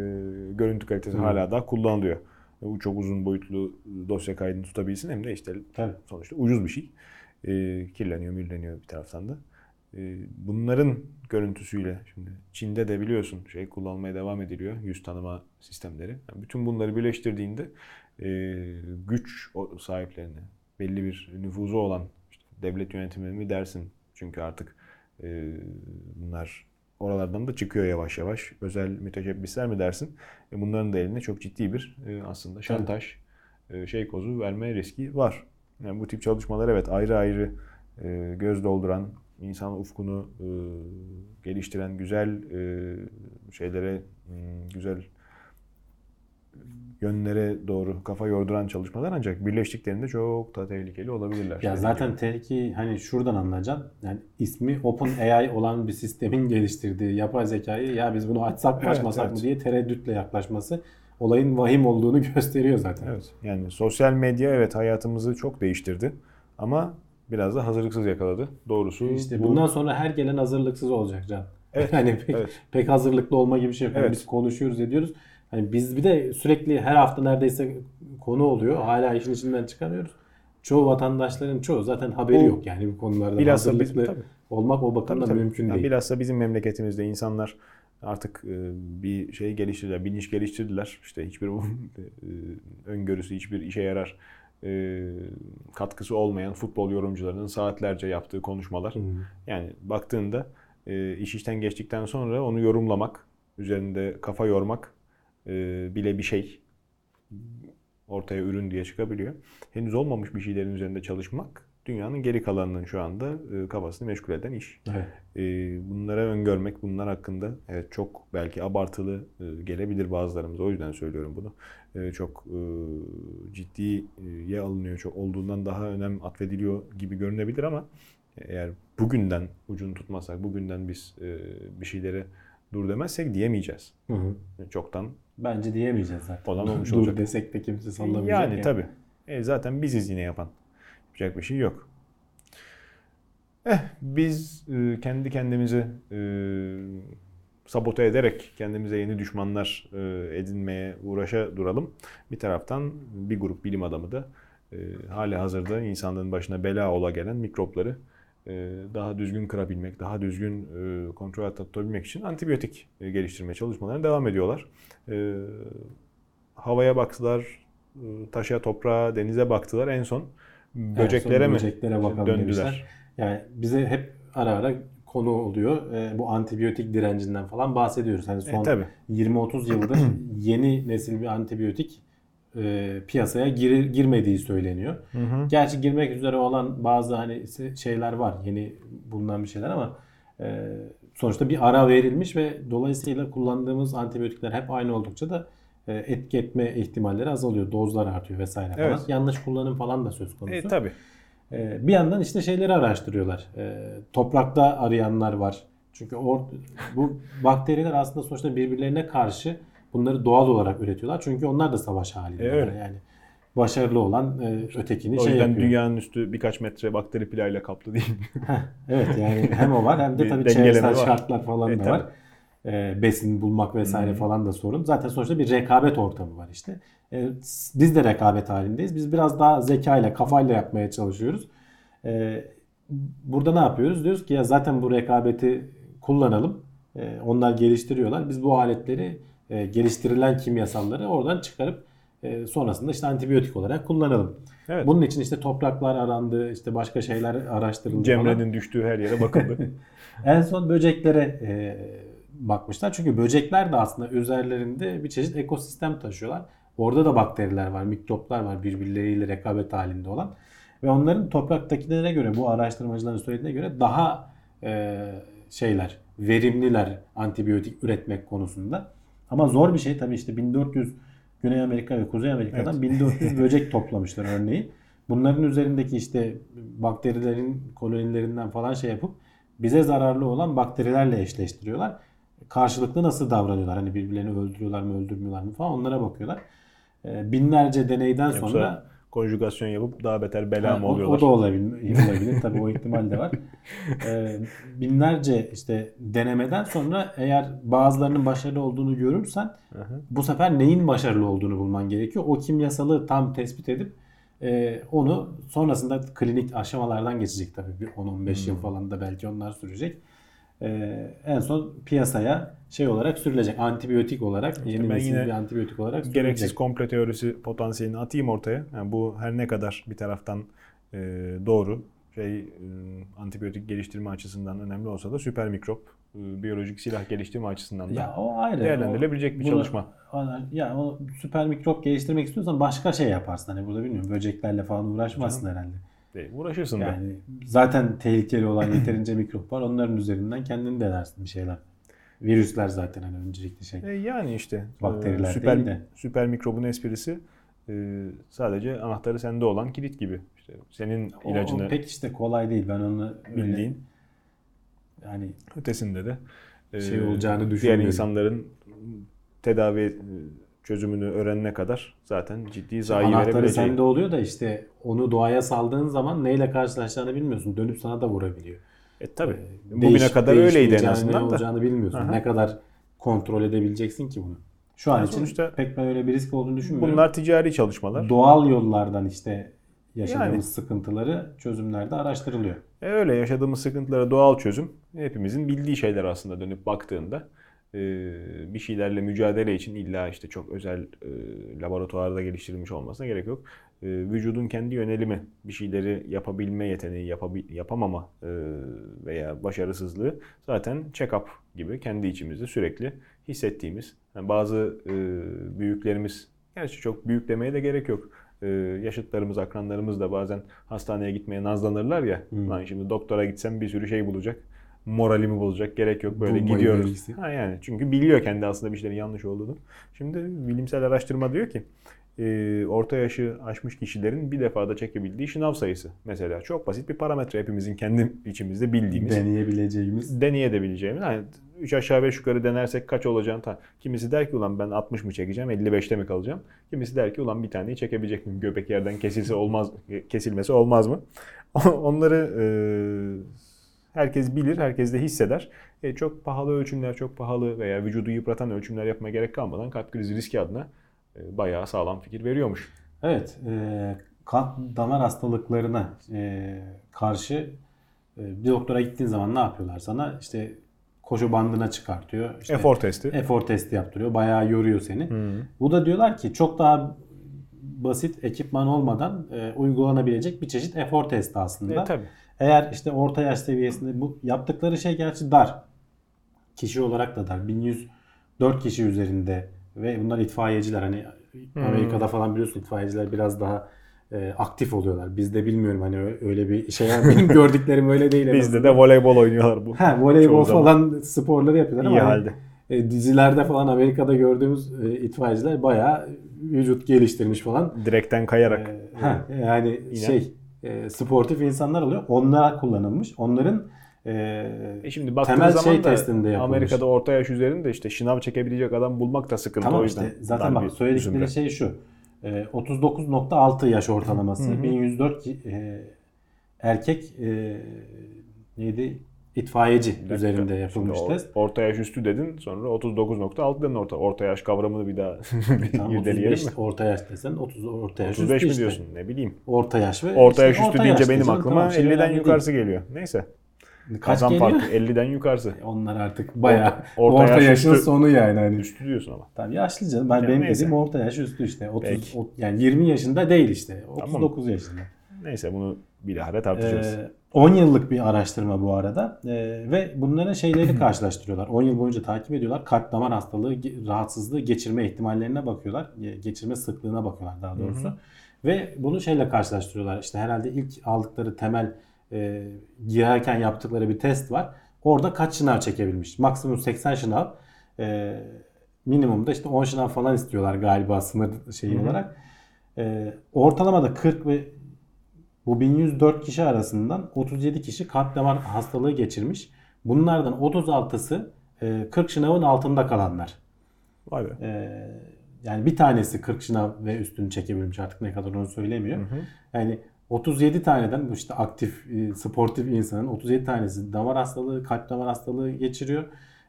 görüntü kalitesi Hı. hala daha kullanılıyor. E, bu çok uzun boyutlu dosya kaydını tutabilsin hem de işte Tabii. sonuçta ucuz bir şey. E, kirleniyor, mirleniyor bir taraftan da. E, bunların görüntüsüyle şimdi Çin'de de biliyorsun şey kullanmaya devam ediliyor yüz tanıma sistemleri. Yani bütün bunları birleştirdiğinde e, güç sahiplerine belli bir nüfuzu olan işte devlet yönetimi mi dersin çünkü artık e, bunlar oralardan da çıkıyor yavaş yavaş. Özel müteşebbisler mi dersin? E, bunların da eline çok ciddi bir e, aslında şantaj, e, şey kozu verme riski var. Yani bu tip çalışmalar evet ayrı ayrı e, göz dolduran, insan ufkunu e, geliştiren güzel e, şeylere, güzel yönlere doğru kafa yorduran çalışmalar ancak birleştiklerinde çok da tehlikeli olabilirler. Ya zaten gibi. tehlikeyi hani şuradan anlayacaksın. Yani ismi OpenAI olan bir sistemin geliştirdiği yapay zekayı ya biz bunu açsak mı Evet, açmasak evet. mı diye tereddütle yaklaşması olayın vahim olduğunu gösteriyor zaten. Evet. Yani sosyal medya evet hayatımızı çok değiştirdi ama biraz da hazırlıksız yakaladı. Doğrusu İşte bu- bundan sonra her gelen hazırlıksız olacak Can. Evet, Yani pek, evet. pek hazırlıklı olma gibi bir şey yok. Yani Evet. Biz konuşuyoruz ediyoruz. Hani biz bir de sürekli her hafta neredeyse konu oluyor. Hala işin içinden çıkamıyoruz. Çoğu vatandaşların çoğu zaten haberi Bu- yok yani bu konularda. Bilhassa hazırlıklı bizim- tabii. olmak o Tabii, bakımdan tabii. mümkün Ya değil. bilhassa bizim memleketimizde insanlar artık e, bir şey geliştirdiler, bilinç geliştirdiler. İşte hiçbir e, öngörüsü, hiçbir işe yarar e, katkısı olmayan futbol yorumcularının saatlerce yaptığı konuşmalar. Hı. Yani baktığında iş işten geçtikten sonra onu yorumlamak, üzerinde kafa yormak bile bir şey ortaya ürün diye çıkabiliyor. Henüz olmamış bir şeylerin üzerinde çalışmak dünyanın geri kalanının şu anda e, kafasını meşgul eden iş. Evet. E, bunlara öngörmek, bunlar hakkında evet çok belki abartılı e, gelebilir bazılarımıza. O yüzden söylüyorum bunu. E, çok e, ciddiye alınıyor, çok olduğundan daha önem atfediliyor gibi görünebilir ama eğer bugünden ucunu tutmasak, bugünden biz e, bir şeylere dur demezsek diyemeyeceğiz. Hı hı. Çoktan Bence diyemeyeceğiz zaten. Olan olmuş Dur olacak. desek de kimse sallamayacak. Yani tabii. E, zaten biziz yine yapan. Yapacak bir şey yok. Eh biz e, kendi kendimizi e, sabote ederek kendimize yeni düşmanlar e, edinmeye uğraşa duralım. Bir taraftan bir grup bilim adamı da e, hali hazırda insanlığın başına bela ola gelen mikropları daha düzgün kırabilmek, daha düzgün e, kontrol altında tutabilmek için antibiyotik e, geliştirme çalışmalarına devam ediyorlar. E, havaya baktılar, e, taşa, toprağa, denize baktılar. En son böceklere mi böceklere bakalım döndüler? demişler. Yani bize hep ara ara konu oluyor. Ee, bu antibiyotik direncinden falan bahsediyoruz. Hani E, son tabii. 20-30 yıldır yeni nesil bir antibiyotik e, piyasaya gir- girmediği söyleniyor. Hı hı. Gerçi girmek üzere olan bazı hani şeyler var. Yeni bulunan bir şeyler ama e, sonuçta bir ara verilmiş ve dolayısıyla kullandığımız antibiyotikler hep aynı oldukça da e, etki etme ihtimalleri azalıyor. Dozlar artıyor vesaire falan. Evet. Yanlış kullanım falan da söz konusu. E, tabii. Ee, Bir yandan işte şeyleri araştırıyorlar. Ee, Toprakta arayanlar var. Çünkü or, bu bakteriler aslında sonuçta birbirlerine karşı bunları doğal olarak üretiyorlar. Çünkü onlar da savaş halinde. E, öyle. Yani başarılı olan e, ötekini O şey yüzden yapıyor. dünyanın üstü birkaç metre bakteri plağıyla kaplı değil. Evet yani hem o var hem de tabii çevresel şartlar falan E, da tabii. var. Ee, besin bulmak vesaire Hı. falan da sorun. Zaten sonuçta bir rekabet ortamı var işte. S- biz de rekabet halindeyiz. Biz biraz daha zekayla, kafayla yapmaya çalışıyoruz. Ee, burada ne yapıyoruz? Diyoruz ki ya zaten bu rekabeti kullanalım. Ee, onlar geliştiriyorlar. Biz bu aletleri e, geliştirilen kimyasalları oradan çıkarıp e, sonrasında işte antibiyotik olarak kullanalım. Evet. Bunun için işte topraklar arandı, işte başka şeyler araştırıldı. Cemre'nin düştüğü her yere bakıldı. En son böceklere e, bakmışlar. Çünkü böcekler de aslında üzerlerinde bir çeşit ekosistem taşıyorlar. Orada da bakteriler var, mikroplar var birbirleriyle rekabet halinde olan. Ve onların topraktakilere göre, bu araştırmacıların söylediğine göre daha e, şeyler, verimliler antibiyotik üretmek konusunda. Ama zor bir şey tabii işte 1400 Güney Amerika ve Kuzey Amerika'dan 1400 böcek toplamışlar örneğin. Bunların üzerindeki işte bakterilerin kolonilerinden falan şey yapıp bize zararlı olan bakterilerle eşleştiriyorlar. Karşılıklı nasıl davranıyorlar? Hani birbirlerini öldürüyorlar mı öldürmüyorlar mı falan onlara bakıyorlar. Ee, Binlerce deneyden sonra konjugasyon yapıp daha beter bela mı o, oluyorlar? o da olabilir. olabilir. Tabii o ihtimal de var. Ee, binlerce işte denemeden sonra eğer bazılarının başarılı olduğunu görürsen bu sefer neyin başarılı olduğunu bulman gerekiyor. O kimyasalı tam tespit edip e, onu sonrasında klinik aşamalardan geçecek tabii. Bir 10-15 yıl falan da belki onlar sürecek. Ee, en son piyasaya şey olarak sürülecek. Antibiyotik olarak yeni ben yine bir antibiyotik olarak Gereksiz sürülecek. komplo teorisi potansiyelini atayım ortaya. Yani bu her ne kadar bir taraftan e, doğru şey e, antibiyotik geliştirme açısından önemli olsa da süper mikrop e, biyolojik silah geliştirme açısından da Ya o ayrı. değerlendirilebilecek bir Bunu- çalışma. Ya o süper mikrop geliştirmek istiyorsan başka şey yaparsın. Hani burada bilmiyorum böceklerle falan uğraşmazsın herhalde. Değil, uğraşırsın da. Yani zaten tehlikeli olan yeterince mikrop var. Onların üzerinden kendini denersin bir şeyler. Virüsler zaten hani öncelikli şey. E, yani işte e, Bakteriler süper, değil de. süper mikrobun esprisi e, sadece anahtarı sende olan kilit gibi. İşte senin O- ilacını o pek işte kolay değil. Ben onu bildiğin yani ötesinde de e, Şey olacağını diğer düşünmüyorum. insanların tedavi e, çözümünü öğrenene kadar zaten ciddi zayi anahtarı verebileceği. sende oluyor da işte onu doğaya saldığın zaman neyle karşılaşacağını bilmiyorsun. Dönüp sana da vurabiliyor. E tabi. Değiş- Bugüne kadar öyleydi en azından ne da. olacağını bilmiyorsun. Aha. Ne kadar kontrol edebileceksin ki bunu. Şu an Yani için sonuçta pek ben öyle bir risk olduğunu düşünmüyorum. Bunlar ticari çalışmalar. doğal yollardan işte yaşadığımız Yani. sıkıntıları çözümlerde araştırılıyor. E öyle yaşadığımız sıkıntılara doğal çözüm hepimizin bildiği şeyler aslında dönüp baktığında. E, bir şeylerle mücadele için illa işte çok özel e, laboratuvarda geliştirilmiş olmasına gerek yok. E, vücudun kendi yönelimi, bir şeyleri yapabilme yeteneği, yapabi- yapamama e, veya başarısızlığı zaten check-up gibi kendi içimizde sürekli hissettiğimiz. Yani bazı e, büyüklerimiz, gerçi çok büyük demeye de gerek yok. E, yaşıtlarımız, akranlarımız da bazen hastaneye gitmeye nazlanırlar ya. Hmm. Lan şimdi doktora gitsem bir sürü şey bulacak. Moralimi bozacak. Gerek yok böyle Bulmayı gidiyoruz. verirsin. Ha yani çünkü biliyor kendi aslında bir şeylerin yanlış olduğunu. Şimdi bilimsel araştırma diyor ki e, orta yaşı aşmış kişilerin bir defada çekebildiği şınav sayısı mesela çok basit bir parametre hepimizin kendi içimizde bildiğimiz Deneyebileceğimiz. deneyebileceğimiz. Yani 3 aşağı 5 yukarı denersek kaç olacağını ta- kimisi der ki ulan ben 60 mı çekeceğim 55'te mi kalacağım? Kimisi der ki ulan bir taneyi çekebilecek miyim? Göbek yerden kesilse olmaz kesilmesi olmaz mı? Onları e, herkes bilir, herkes de hisseder. E, çok pahalı ölçümler, çok pahalı veya vücudu yıpratan ölçümler yapmaya gerek kalmadan kalp krizi riski adına e, bayağı sağlam fikir veriyormuş. Evet, e, kalp damar hastalıklarına e, karşı e, bir doktora gittiğin zaman ne yapıyorlar sana? İşte koşu bandına çıkartıyor. İşte Efor testi. efor testi yaptırıyor. Bayağı yoruyor seni. Bu da diyorlar ki çok daha basit ekipman olmadan e, uygulanabilecek bir çeşit efor testi aslında. E, tabii. Eğer işte orta yaş seviyesinde bu yaptıkları şey gerçi dar. Kişi olarak da dar. 1104 kişi üzerinde ve bunlar itfaiyeciler hani Amerika'da falan biliyorsun itfaiyeciler biraz daha e, aktif oluyorlar. Bizde bilmiyorum hani öyle bir şey var. Benim gördüklerim öyle değil. Bizde de voleybol oynuyorlar bu. Ha, voleybol Çoğu zaman. falan sporları yapıyorlar İyi ama hani, halde. e, dizilerde falan Amerika'da gördüğümüz e, itfaiyeciler bayağı vücut geliştirmiş falan. Direkten kayarak. E, ha, yani Yine. şey e, sportif insanlar oluyor. Onlara kullanılmış. Onların e, E şimdi temel zaman şey da testinde yapılmış. Amerika'da orta yaş üzerinde işte şınav çekebilecek adam bulmak da sıkıntı Tamam o yüzden. işte zaten bak söyledikleri zümre. şey şu. E, 39.6 yaş ortalaması. 1104 ki- e, erkek e, neydi? İtfaiyeci dakika. üzerinde yapılmış Şimdi test. Orta yaş üstü dedin sonra 39.6 dedin orta. Orta yaş kavramını bir daha Tamam, irdeleyelim 35 mi? orta yaş desen 30 orta yaş 35 üstü mi işte. diyorsun ne bileyim. Orta yaş ve Orta yaş işte üstü deyince benim diyeceğim. aklıma Tamam, şey 50'den önemli yukarısı geliyor. Neyse. Kaç Kazan geliyor? farkı 50'den yukarısı. Onlar artık bayağı Orta- orta, orta yaş yaşın üstü. sonu yani hani. Üstü diyorsun ama. Tabii yaşlı canım. Ben Ya benim neyse. dediğim orta yaş üstü işte. 30 Peki. o- yani 20 yaşında değil işte. 39 yaşında. Neyse bunu bilahare tartışırız. Ee, 10 yıllık bir araştırma bu arada Ee, ve bunların şeyleri karşılaştırıyorlar. 10 yıl boyunca takip ediyorlar. Kalp damar hastalığı, rahatsızlığı geçirme ihtimallerine bakıyorlar. Ge- Geçirme sıklığına bakıyorlar daha doğrusu. Ve bunu şeyle karşılaştırıyorlar. İşte herhalde ilk aldıkları temel e, girerken yaptıkları bir test var. Orada kaç şınav çekebilmiş? Maksimum 80 şınav. E, minimumda işte 10 şınav falan istiyorlar galiba sınır şeyi olarak. E, ortalamada 40 ve bu 1104 kişi arasından 37 kişi kalp damar hastalığı geçirmiş. Bunlardan 36'sı e, 40 şınavın altında kalanlar. Vay be. E, yani bir tanesi 40 şınav ve üstünü çekebilmiş artık ne kadar onu söylemiyor. Yani 37 taneden işte aktif e, sportif insanın 37 tanesi damar hastalığı, kalp damar hastalığı geçiriyor.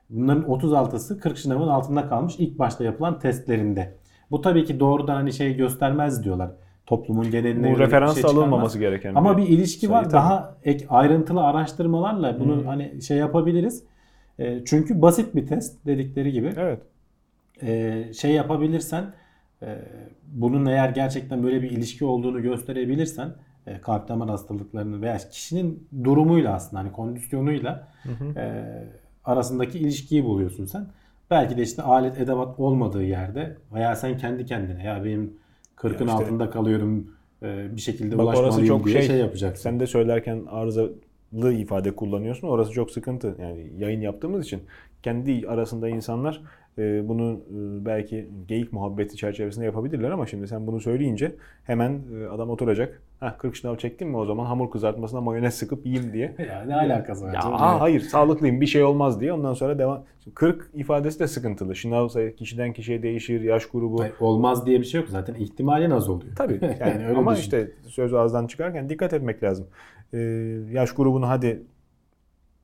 Bunların 36'sı 40 şınavın altında kalmış ilk başta yapılan testlerinde. Bu tabii ki doğrudan hani şey göstermez diyorlar. Toplumun geneline Bu bir referans şey alınmaması gereken Ama bir ilişki sayı var. tabii. Daha ek ayrıntılı araştırmalarla bunu hani şey yapabiliriz. E, çünkü basit bir test dedikleri gibi. Evet. E, şey yapabilirsen e, bunun eğer gerçekten böyle bir ilişki olduğunu gösterebilirsen e, kalp damar hastalıklarının veya kişinin durumuyla aslında hani kondisyonuyla e, arasındaki ilişkiyi buluyorsun sen. Belki de işte alet edevat olmadığı yerde veya sen kendi kendine ya benim 40'ın Ya işte- altında kalıyorum e, bir şekilde Bak ulaşmalıyım çok diye şey, şey, yapacaksın. Sen de söylerken arızalı ifade kullanıyorsun. Orası çok sıkıntı. Yani yayın yaptığımız için kendi arasında insanlar bunu e, belki geyik muhabbeti çerçevesinde yapabilirler ama şimdi sen bunu söyleyince hemen e, adam oturacak. Hah 40 şınav çektin mi o zaman hamur kızartmasına mayonez sıkıp yiyeyim diye. Ya ne alakası var? Ya aa, hayır sağlıklıyım bir şey olmaz diye ondan sonra devam. 40 ifadesi de sıkıntılı. Şınav sayı kişiden kişiye değişir, yaş grubu. Hayır, Olmaz diye bir şey yok zaten. ihtimalin az oluyor. Tabii. Yani, Yani öyle ama düşün. işte söz ağızdan çıkarken dikkat etmek lazım. Ee, yaş grubunu hadi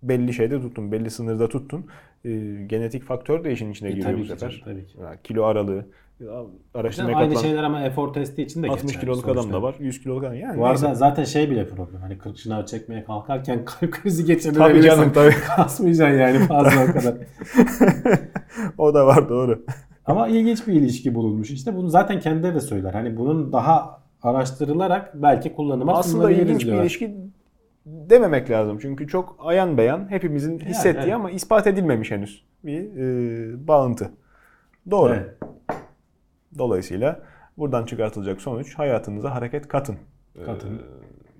belli şeyde tuttun, belli sınırda tuttun. Ee, genetik faktör de işin içine E, giriyor tabii bu ki sefer. canım, tabii ki. Kilo aralığı. ya, Araştırmaya Aynı şeyler ama efor testi için de 60 geçerli kiloluk adam sonuçta. da var, 100 kiloluk adam. Yani arada neyse. zaten şey bile problem. Hani 40 şınav çekmeye kalkarken kalp krizi Tabii geçirebilirsin. canım tabii. Kasmayacaksın yani fazla o kadar. o da var doğru. Ama ilginç bir ilişki bulunmuş. İşte bunu zaten kendileri de söyler. Hani bunun daha araştırılarak belki kullanıma Aslında ilginç bir diyorlar. ilişki dememek lazım. Çünkü çok ayan beyan hepimizin hissettiği evet. ama ispat edilmemiş henüz bir e, bağıntı. Doğru. Evet. Dolayısıyla buradan çıkartılacak sonuç hayatınıza hareket katın. Katın. Ee,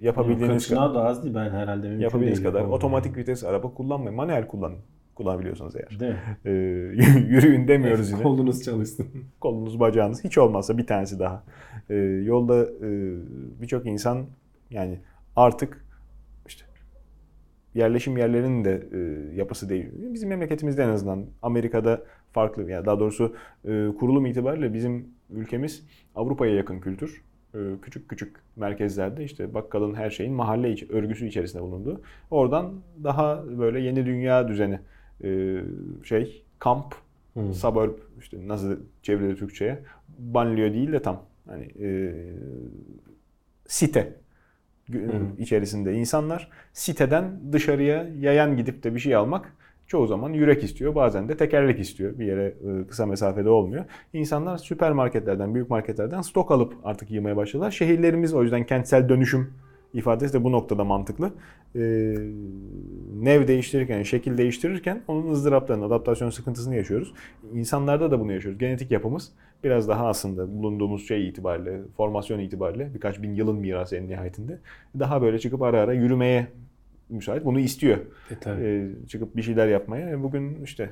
yapabildiğiniz 40 kadar, da az değil. Ben herhalde mümkün yapabildiğiniz kadar yapamam. otomatik vites araba kullanmayın. Manuel kullanın. Kullanabiliyorsanız eğer. Değil? Ee, yürüyün demiyoruz yine. Kolunuz çalışsın. Kolunuz bacağınız hiç olmazsa bir tanesi daha. Ee, yolda e, birçok insan yani artık yerleşim yerlerinin de e, yapısı değişiyor. Bizim memleketimizde en azından Amerika'da farklı yani daha doğrusu e, kurulum itibariyle bizim ülkemiz Avrupa'ya yakın kültür. E, küçük küçük merkezlerde işte bakkalın her şeyin mahalle iç, örgüsü içerisinde bulunduğu. Oradan daha böyle yeni dünya düzeni e, şey kamp, Hmm. suburb işte nasıl çevrede Türkçe'ye banliyö değil de tam hani e, site. İçerisinde insanlar siteden dışarıya yayan gidip de bir şey almak çoğu zaman yürek istiyor. Bazen de tekerlek istiyor. Bir yere e, kısa mesafede olmuyor. İnsanlar süpermarketlerden, büyük marketlerden stok alıp artık yığmaya başladılar. Şehirlerimiz o yüzden kentsel dönüşüm ifadesi de bu noktada mantıklı. E, nev değiştirirken, şekil değiştirirken onun ızdıraplarını, adaptasyon sıkıntısını yaşıyoruz. İnsanlarda da bunu yaşıyoruz. Genetik yapımız biraz daha aslında bulunduğumuz şey itibariyle, formasyon itibariyle birkaç bin yılın mirası en nihayetinde daha böyle çıkıp ara ara yürümeye müsait. Bunu istiyor. E, tabii. Ee, çıkıp bir şeyler yapmaya. E, Bugün işte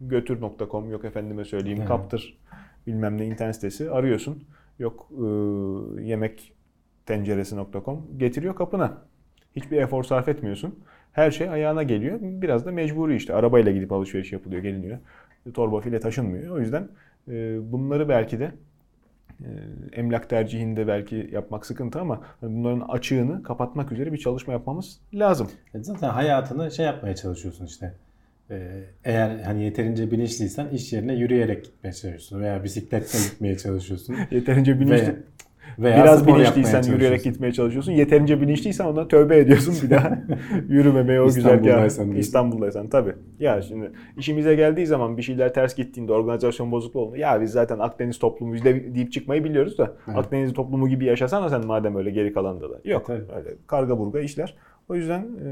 götür.com yok efendime söyleyeyim kaptır bilmem ne internet sitesi arıyorsun. Yok e, yemek tenceresi.com getiriyor kapına. Hiçbir efor sarf etmiyorsun. Her şey ayağına geliyor. Biraz da mecburi işte. Arabayla gidip alışveriş yapılıyor, geliniyor. Torba file taşınmıyor. O yüzden e, bunları belki de e, emlak tercihinde belki yapmak sıkıntı ama bunların açığını kapatmak üzere bir çalışma yapmamız lazım. E Zaten hayatını şey yapmaya çalışıyorsun işte. Eğer hani yeterince bilinçliysen iş yerine yürüyerek gitmeye çalışıyorsun veya bisikletle gitmeye çalışıyorsun. Yeterince bilinçli, Veya, veya biraz bilinçliysen yürüyerek gitmeye çalışıyorsun. Yeterince bilinçliysen ona tövbe ediyorsun bir daha yürümemeye o. İstanbul'daysan diyorsun. İstanbul'daysan tabii. Ya şimdi işimize geldiği zaman bir şeyler ters gittiğinde organizasyon bozukluğu olduğunda ya biz zaten Akdeniz toplumuyuz de- deyip çıkmayı biliyoruz da Evet. Akdeniz toplumu gibi yaşasana sen madem öyle geri kalanda da. Yok E, tabii. öyle karga burga işler. O yüzden e,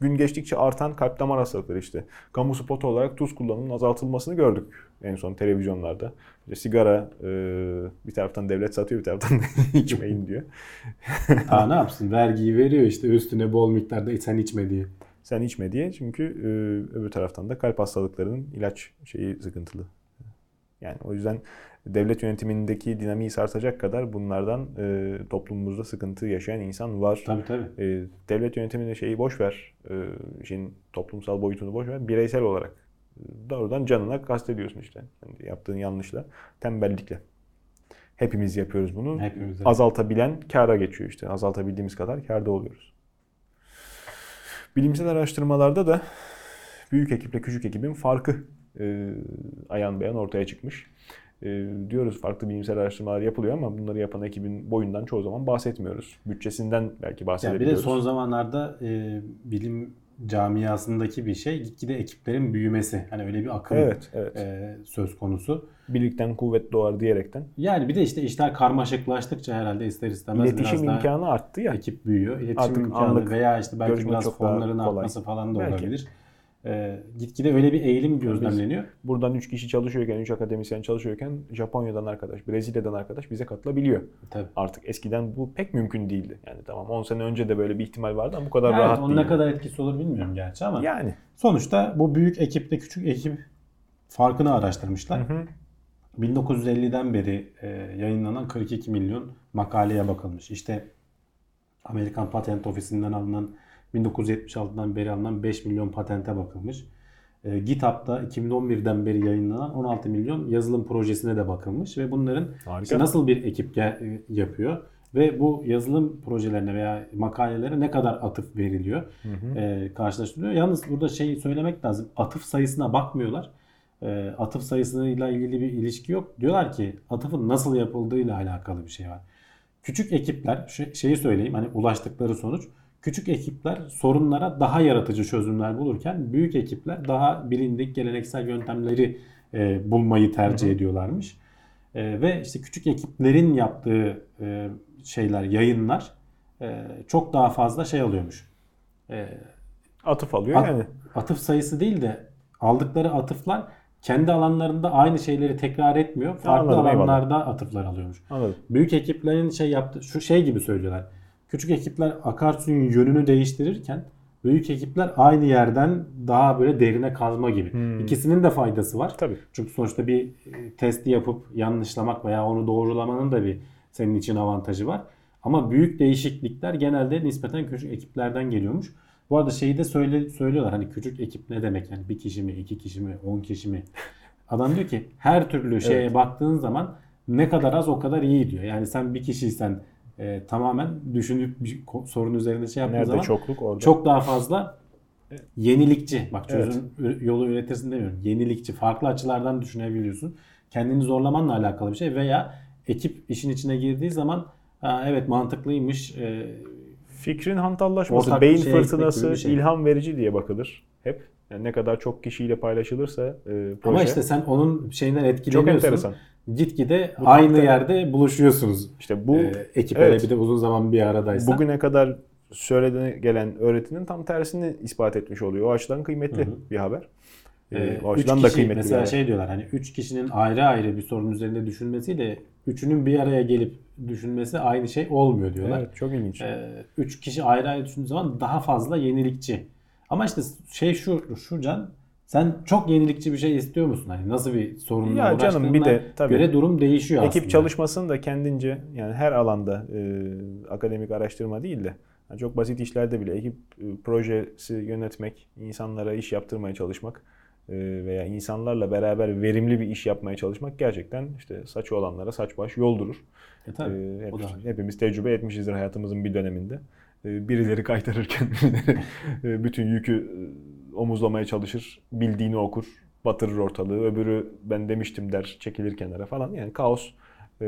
gün geçtikçe artan kalp damar hastalıkları işte. Kamu spotu olarak tuz kullanımının azaltılmasını gördük en son televizyonlarda. İşte sigara e, bir taraftan devlet satıyor bir taraftan içmeyin diyor. Daha ne yapsın? Vergiyi veriyor işte üstüne bol miktarda sen içme diye. Sen içme diye çünkü e, öbür taraftan da kalp hastalıklarının ilaç şeyi sıkıntılı. Yani o yüzden devlet yönetimindeki dinamiği sarsacak kadar bunlardan e, toplumumuzda sıkıntı yaşayan insan var. Tabii tabii. E, devlet yönetiminde şeyi boş ver, e, işin toplumsal boyutunu boş ver, bireysel olarak doğrudan canına kastediyorsun işte. Yani yaptığın yanlışla, tembellikle. Hepimiz yapıyoruz bunu. Hepimiz. Azaltabilen kâra geçiyor işte. Azaltabildiğimiz kadar kârda oluyoruz. Bilimsel araştırmalarda da büyük ekiple küçük ekibin farkı e, ayan beyan ortaya çıkmış. E, diyoruz farklı bilimsel araştırmalar yapılıyor ama bunları yapan ekibin boyundan çoğu zaman bahsetmiyoruz. Bütçesinden belki Yani bir de bahsedebiliyoruz. son zamanlarda e, bilim camiasındaki bir şey gitgide ekiplerin büyümesi. Hani öyle bir akım Evet, evet. e, söz konusu. Birlikten kuvvet doğar diyerekten. Yani bir de işte işler karmaşıklaştıkça herhalde ister istemez İletişim biraz daha imkanı arttı ya. ekip büyüyor. İletişim Artık imkanı anlık veya işte belki biraz fonların kolay. artması falan da Belki. olabilir. E, gitgide öyle bir eğilim gözlemleniyor. Buradan 3 kişi çalışıyorken, 3 akademisyen çalışıyorken Japonya'dan arkadaş, Brezilya'dan arkadaş bize katılabiliyor. Tabii. Artık eskiden bu pek mümkün değildi. Yani tamam 10 sene önce de böyle bir ihtimal vardı ama bu kadar Yani rahat değil. ne kadar etkisi olur bilmiyorum gerçi ama Yani. sonuçta bu büyük ekiple küçük ekip farkını araştırmışlar. Hı hı. 1950'den beri e, yayınlanan 42 milyon makaleye bakılmış. İşte Amerikan Patent Ofisi'nden alınan 1976'dan beri alınan 5 milyon patente bakılmış. E, GitHub'da 2011'den beri yayınlanan 16 milyon yazılım projesine de bakılmış ve bunların Harika. işte nasıl bir ekip e, yapıyor ve bu yazılım projelerine veya makalelere ne kadar atıf veriliyor e, karşılaştırılıyor. Yalnız burada şey söylemek lazım. Atıf sayısına bakmıyorlar. E, atıf sayısıyla ilgili bir ilişki yok. Diyorlar ki atıfın nasıl yapıldığıyla alakalı bir şey var. Küçük ekipler şeyi söyleyeyim hani ulaştıkları sonuç küçük ekipler sorunlara daha yaratıcı çözümler bulurken büyük ekipler daha bilindik geleneksel yöntemleri e, bulmayı tercih ediyorlarmış. E, ve işte küçük ekiplerin yaptığı e, şeyler, yayınlar e, çok daha fazla şey alıyormuş. E, Atıf alıyor At- yani. atıf sayısı değil de aldıkları atıflar kendi alanlarında aynı şeyleri tekrar etmiyor. Farklı Anladım, eyvallah. alanlarda atıflar alıyormuş. Anladım. Büyük ekiplerin şey yaptı şu şey gibi söylüyorlar. Küçük ekipler akarsuyun yönünü değiştirirken büyük ekipler aynı yerden daha böyle derine kazma gibi. Hmm. İkisinin de faydası var. Tabii. Çünkü sonuçta bir e, testi yapıp yanlışlamak veya onu doğrulamanın da bir senin için avantajı var. Ama büyük değişiklikler genelde nispeten küçük ekiplerden geliyormuş. Bu arada şeyi de söyle, söylüyorlar hani küçük ekip ne demek yani bir kişi mi, iki kişi mi, on kişi mi? Adam diyor ki her türlü şeye Evet. baktığın zaman ne kadar az o kadar iyi diyor. Yani sen bir kişiysen e, tamamen düşünüp bir sorun üzerinde şey yaptığın Nerede zaman çokluk orada. çok daha fazla yenilikçi. Bak çözüm ü- yolu üretirsin demiyorum. Yenilikçi. Farklı açılardan düşünebiliyorsun. Kendini zorlamanla alakalı bir şey veya ekip işin içine girdiği zaman "Ha, evet mantıklıymış. e, Fikrin hantallaşması, beyin gitmek fırtınası şey. ilham verici diye bakılır hep. Yani ne kadar çok kişiyle paylaşılırsa e, proje Ama işte sen onun şeyinden çok etkileniyorsun. enteresan. Gitgide Bu aynı yerde buluşuyorsunuz. İşte bu e, ekip evet. bir de uzun zaman bir aradaysa. bugüne kadar söylediğine gelen öğretinin tam tersini ispat etmiş oluyor. O açıdan kıymetli Hı hı. bir haber. Ee, E, o açıdan da kıymetli mesela şey diyorlar hani üç kişinin ayrı ayrı bir sorun üzerinde düşünmesiyle üçünün bir araya gelip düşünmesi aynı şey olmuyor diyorlar. Evet, çok ilginç. Ee, üç kişi ayrı ayrı düşündüğü zaman daha fazla yenilikçi. Ama işte şey şu şu can sen çok yenilikçi bir şey istiyor musun? Hani nasıl bir sorunla Ya canım bir de tabii göre durum değişiyor ekip aslında. çalışmasını da kendince yani her alanda e, akademik araştırma değil de yani çok basit işlerde bile ekip e, projesi yönetmek, insanlara iş yaptırmaya çalışmak e, veya insanlarla beraber verimli bir iş yapmaya çalışmak gerçekten işte saçı olanlara saç baş yoldurur. E, tabii, Ee, hep- o da hepimiz tecrübe etmişizdir hayatımızın bir döneminde. Ee, birileri kaytarırken e, bütün yükü e, omuzlamaya çalışır, bildiğini okur, batırır ortalığı. Öbürü ben demiştim der, çekilir kenara falan. Yani kaos e,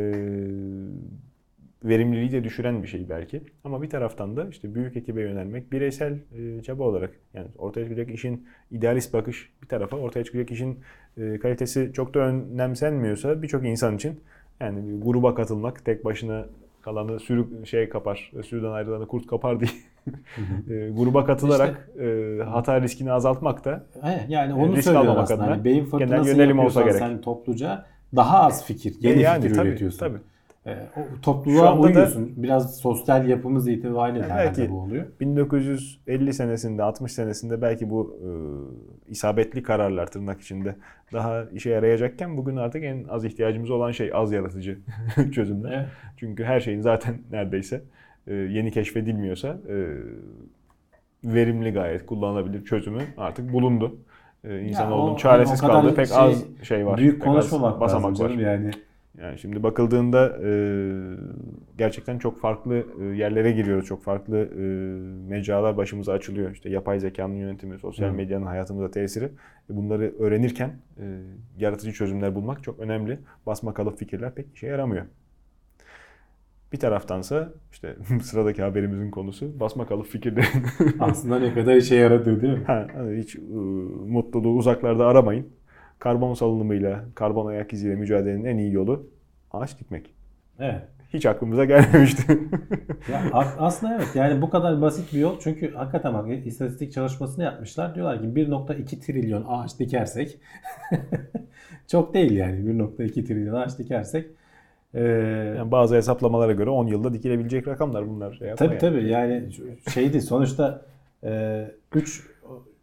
verimliliği de düşüren bir şey belki. Ama bir taraftan da işte büyük ekibe yönelmek bireysel e, çaba olarak yani ortaya çıkacak işin idealist bakış bir tarafa ortaya çıkacak işin e, kalitesi çok da önemsenmiyorsa birçok insan için yani gruba katılmak tek başına kalanı sürü şey kapar, sürüden ayrılanı kurt kapar diye e, gruba katılarak e, hata riskini azaltmak da He, yani onu risk söylüyor almamak adına Hani beyin genel fırtınası yönelim olsa gerek. sen topluca daha az fikir, yeni yani fikir tabii, üretiyorsun. tabii. E, o topluluğa anda da- uyuyorsun. Biraz sosyal yapımız itibariyle de Yani belki- bu oluyor. 1950 senesinde, 60 senesinde belki bu e, isabetli kararlar tırnak içinde daha işe yarayacakken bugün artık en az ihtiyacımız olan şey az yaratıcı çözümler. Evet. Çünkü her şeyin zaten neredeyse e, yeni keşfedilmiyorsa e, verimli gayet kullanılabilir çözümü artık bulundu. E, İnsanoğlunun çaresiz hani o kadar kaldığı pek şey- az şey var. Büyük pek konuşmamak basamak lazım var. yani. Yani şimdi bakıldığında e, gerçekten çok farklı e, yerlere giriyoruz. Çok farklı e, mecralar başımıza açılıyor. İşte yapay zekanın yönetimi, sosyal medyanın hayatımıza tesiri. E, bunları öğrenirken e, yaratıcı çözümler bulmak çok önemli. Basma kalıp fikirler pek işe yaramıyor. Bir taraftansa işte sıradaki haberimizin konusu basma kalıp fikirlerin Aslında ne kadar işe yaradığı değil mi? Ha, hani hiç e, mutluluğu uzaklarda aramayın. Karbon salınımıyla, karbon ayak iziyle mücadelenin en iyi yolu ağaç dikmek. Evet. Hiç aklımıza gelmemişti. Ya aslında evet yani bu kadar basit bir yol çünkü hakikaten bak istatistik çalışmasını yapmışlar. Diyorlar ki 1.2 trilyon ağaç dikersek çok değil yani 1.2 trilyon ağaç dikersek eee yani bazı hesaplamalara göre 10 yılda dikilebilecek rakamlar bunlar. Şey tabii yani. tabii yani şeydi sonuçta eee 3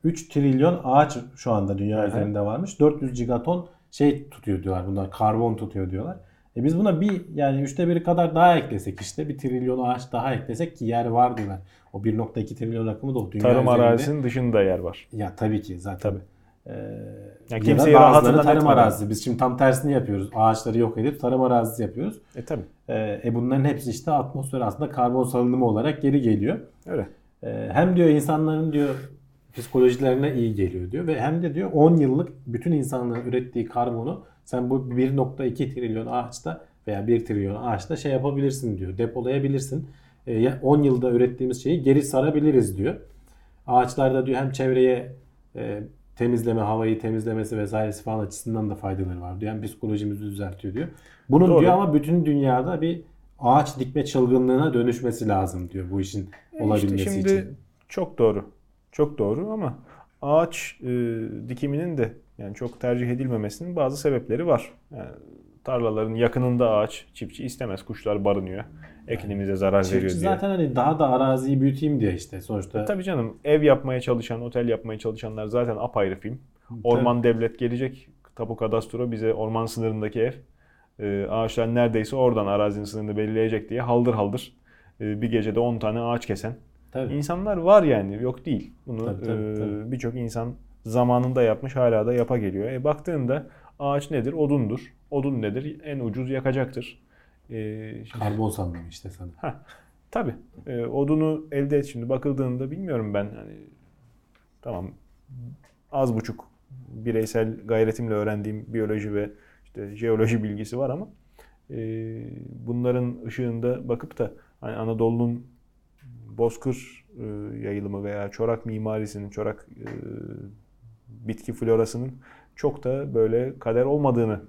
3 trilyon ağaç şu anda dünya üzerinde varmış. 400 gigaton şey tutuyor diyorlar bunlar karbon tutuyor diyorlar. E biz buna bir yani üçte biri kadar daha eklesek işte bir trilyon ağaç daha eklesek ki yer var diyorlar. O 1.2 trilyon rakamı da o dünya Tarım üzerinde. arazisinin dışında yer var. Ya tabii ki zaten. Tabii. Ee, Yani ya kimseyi da bazıları tarım etmeden. arazisi. Biz şimdi tam tersini yapıyoruz. Ağaçları yok edip tarım arazisi yapıyoruz. E tabi. Ee, e bunların hepsi işte atmosfer aslında karbon salınımı olarak geri geliyor. Öyle. Ee, hem diyor insanların diyor psikolojilerine iyi geliyor diyor ve hem de diyor 10 yıllık bütün insanlığın ürettiği karbonu sen bu 1.2 trilyon ağaçta veya 1 trilyon ağaçta şey yapabilirsin diyor. Depolayabilirsin. Ee, ya 10 yılda ürettiğimiz şeyi geri sarabiliriz diyor. Ağaçlarda diyor hem çevreye e, temizleme, havayı temizlemesi vesairesi falan açısından da faydaları var diyor. Hem psikolojimizi düzeltiyor diyor. Bunun Doğru. diyor ama bütün dünyada bir ağaç dikme çılgınlığına dönüşmesi lazım diyor bu işin E olabilmesi işte şimdi için. çok doğru. Çok doğru ama ağaç e, dikiminin de yani çok tercih edilmemesinin bazı sebepleri var. Yani tarlaların yakınında ağaç çiftçi istemez. Kuşlar barınıyor. Eklimimize zarar veriyor diye. zaten hani daha da araziyi büyüteyim diye işte sonuçta. Tabii canım ev yapmaya çalışan, otel yapmaya çalışanlar zaten apayrı film. Orman devlet gelecek. Tapu kadastro bize orman sınırındaki ev. e, ağaçlar neredeyse oradan arazinin sınırını belirleyecek diye haldır haldır e, bir gecede 10 tane ağaç kesen Tabii. İnsanlar var yani yok değil. Bunu Tabii, tabii, e, tabii. birçok insan zamanında yapmış hala da yapa geliyor. E, baktığında ağaç nedir? Odundur. Odun nedir? En ucuz yakacaktır. E, şimdi- Karbon sandım işte sana. Ha, tabii. E, odunu elde et şimdi bakıldığında bilmiyorum ben hani tamam az buçuk bireysel gayretimle öğrendiğim biyoloji ve işte jeoloji bilgisi var ama e, bunların ışığında bakıp da hani Anadolu'nun bozkır e, yayılımı veya çorak mimarisinin, çorak e, bitki florasının çok da böyle kader olmadığını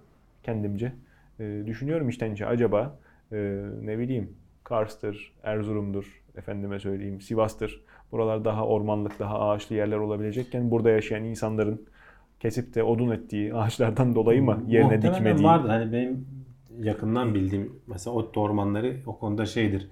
kendimce e, düşünüyorum içten içe. Acaba e, ne bileyim Kars'tır, Erzurum'dur, efendime söyleyeyim Sivas'tır. Buralar daha ormanlık, daha ağaçlı yerler olabilecekken burada yaşayan insanların kesip de odun ettiği ağaçlardan dolayı mı yerine Muhtemelen dikmediği? vardır. Hani benim yakından bildiğim mesela ot ormanları o konuda şeydir.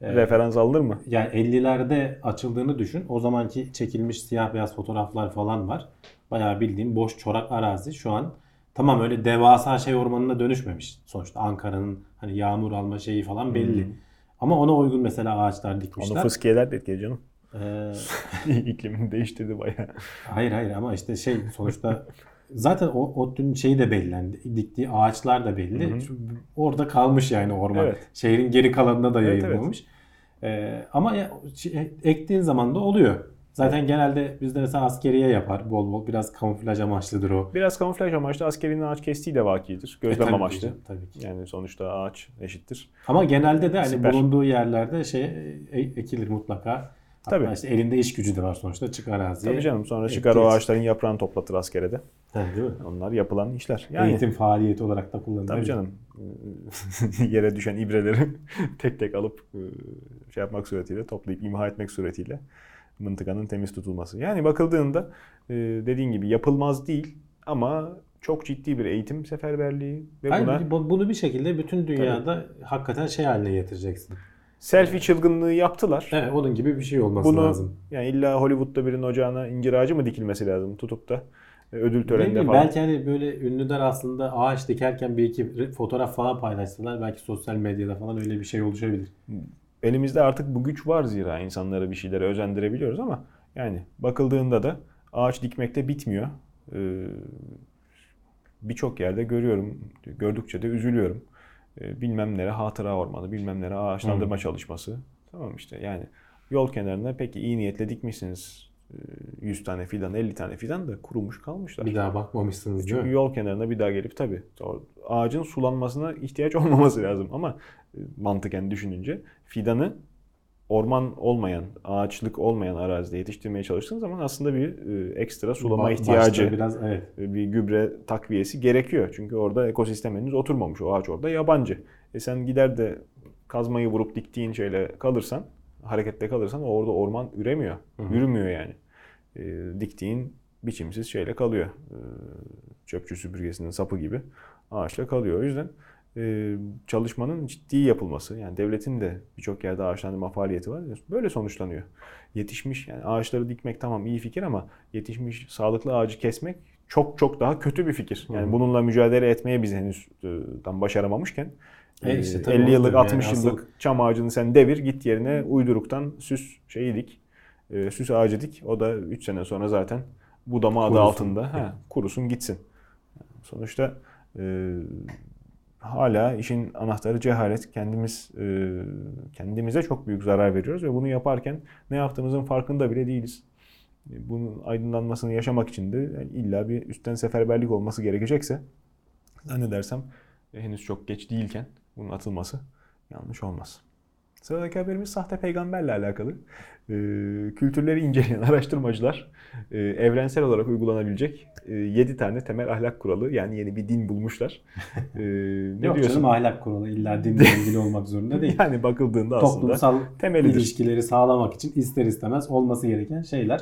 Ee, Referans alınır mı? yani 50'lerde açıldığını düşün. O zamanki çekilmiş siyah beyaz fotoğraflar falan var. Bayağı bildiğim boş çorak arazi. Şu an tamam öyle devasa şey ormanına dönüşmemiş. Sonuçta Ankara'nın hani yağmur alma şeyi falan belli. Hmm. Ama ona uygun mesela ağaçlar Onu dikmişler. fıskiyeler de etkili canım. Ee, İklimini değiştirdi bayağı. hayır hayır ama işte şey sonuçta zaten o ODTÜ'nün şeyi de belli. Yani diktiği ağaçlar da belli. Hı hı. Çünkü Orada kalmış yani orman. Evet. Şehrin geri kalanına da Evet, yayılmamış. Ee, ama şey, ektiğin zaman da oluyor. Zaten genelde bizde mesela askeriye yapar bol bol. Biraz kamuflaj amaçlıdır o. Biraz kamuflaj amaçlı askerinin ağaç kestiği de vakidir. Gözlem E, tabii amaçlı. ki, Tabii ki. Yani sonuçta ağaç eşittir. Ama genelde de hani Siper. bulunduğu yerlerde şey e, ekilir mutlaka. Hatta Tabii. işte elinde iş gücü de var sonuçta. Çık araziye. Tabii canım sonra çıkar o ağaçların yaprağını toplatır askere de. Tabii, değil mi? Onlar yapılan işler. Yani Eğitim faaliyeti olarak da kullanılır. tabii canım yere düşen ibreleri tek tek alıp e, şey yapmak suretiyle toplayıp imha etmek suretiyle mıntıkanın temiz tutulması. Yani bakıldığında e, dediğin gibi yapılmaz değil ama çok ciddi bir eğitim seferberliği ve Hayır, buna bu- bunu bir şekilde bütün dünyada hakikaten şey haline getireceksin. selfie çılgınlığı yaptılar. Evet, onun gibi bir şey olması Bunu lazım. yani illa Hollywood'da birinin ocağına incir ağacı mı dikilmesi lazım tutup da e, ödül töreninde bileyim, falan. belki hani böyle ünlüler aslında ağaç dikerken bir iki fotoğraf falan paylaşsalar belki sosyal medyada falan öyle bir şey oluşabilir. Elimizde artık bu güç var zira insanları bir şeylere özendirebiliyoruz ama yani bakıldığında da ağaç dikmekte bitmiyor. Ee, Birçok yerde görüyorum, gördükçe de üzülüyorum. Ee, bilmem nere hatıra ormanı, bilmem nere ağaçlandırma çalışması. Tamam işte yani yol kenarına peki iyi niyetle dikmişsiniz 100 tane fidan, 50 tane fidan da kurumuş kalmışlar. Bir daha bakmamışsınız değil Çünkü mi? yol kenarına bir daha gelip tabii ağacın sulanmasına ihtiyaç olmaması lazım ama e, mantıken düşününce fidanı orman olmayan, ağaçlık olmayan arazide yetiştirmeye çalıştığın zaman aslında bir e, ekstra sulama Ba- ihtiyacı, biraz evet. e, bir gübre takviyesi gerekiyor. Çünkü orada ekosistem henüz oturmamış. O ağaç orada yabancı. E sen gider de kazmayı vurup diktiğin şeyle kalırsan, harekette kalırsan orada orman üremiyor. Yürümüyor yani. E, diktiğin biçimsiz şeyle kalıyor. E, çöpçü süpürgesinin sapı gibi ağaçla kalıyor. O yüzden e, çalışmanın ciddi yapılması, yani devletin de birçok yerde ağaçlandırma faaliyeti var. Böyle sonuçlanıyor. Yetişmiş yani ağaçları dikmek tamam iyi fikir ama yetişmiş sağlıklı ağacı kesmek çok çok daha kötü bir fikir. Yani Hı hı. bununla mücadele etmeye biz henüz e, tam başaramamışken E işte tabii 50 yıllık onu diyorum 60 yani asıl- yıllık çam ağacını sen devir git yerine uyduruktan süs şeyi dik. E, süs ağacı dik. O da 3 sene sonra zaten budama adı Kurusun. altında ha, kurusun gitsin. Sonuçta e, hala işin anahtarı cehalet. Kendimiz e, kendimize çok büyük zarar veriyoruz ve bunu yaparken ne yaptığımızın farkında bile değiliz. E, Bunun aydınlanmasını yaşamak için de yani illa bir üstten seferberlik olması gerekecekse zannedersem e, henüz çok geç değilken bunun atılması yanlış olmaz. Sıradaki haberimiz sahte peygamberle alakalı. Ee, kültürleri inceleyen araştırmacılar e, evrensel olarak uygulanabilecek 7 tane temel ahlak kuralı yani yeni bir din bulmuşlar. Ee, ne Yok diyorsun? canım ahlak kuralı illa dinle ilgili olmak zorunda değil. Yani bakıldığında aslında Toplumsal temelidir. ilişkileri sağlamak için ister istemez olması gereken şeyler.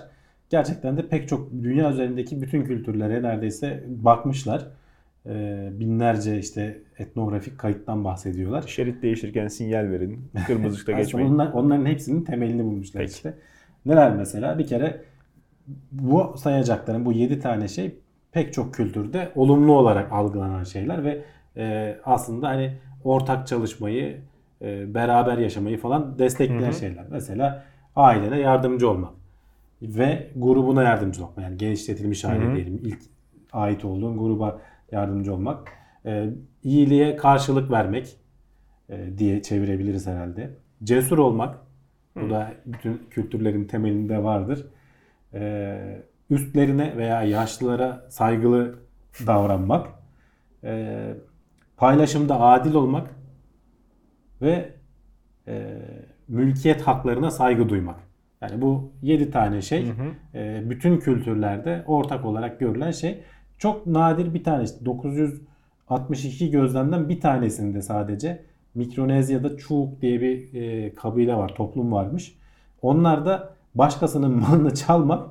Gerçekten de pek çok dünya üzerindeki bütün kültürlere neredeyse bakmışlar. Ee, binlerce işte etnografik kayıttan bahsediyorlar. Şerit değiştirirken sinyal verin. Kırmızı ışıkta geçmeyin. onlar- onların hepsinin temelini bulmuşlar Peki. işte. Neler mesela? Bir kere bu sayacaklarım bu 7 tane şey pek çok kültürde olumlu olarak algılanan şeyler ve e, aslında hani ortak çalışmayı, e, beraber yaşamayı falan destekleyen Hı hı. şeyler. Mesela ailene yardımcı olmak ve grubuna yardımcı olmak. Yani genişletilmiş aile Hı hı. diyelim. İlk ait olduğun gruba yardımcı olmak. Ee, iyiliğe karşılık vermek e, diye çevirebiliriz herhalde. Cesur olmak. Bu da bütün kültürlerin temelinde vardır. Ee, üstlerine veya yaşlılara saygılı davranmak. Ee, paylaşımda adil olmak ve e, mülkiyet haklarına saygı duymak. Yani bu 7 tane şey e, bütün kültürlerde ortak olarak görülen şey. Çok nadir bir tanesi. 962 gözlemden bir tanesinde sadece Mikronezya'da Çuğuk diye bir e, kabile var, toplum varmış. Onlar da başkasının malını çalmak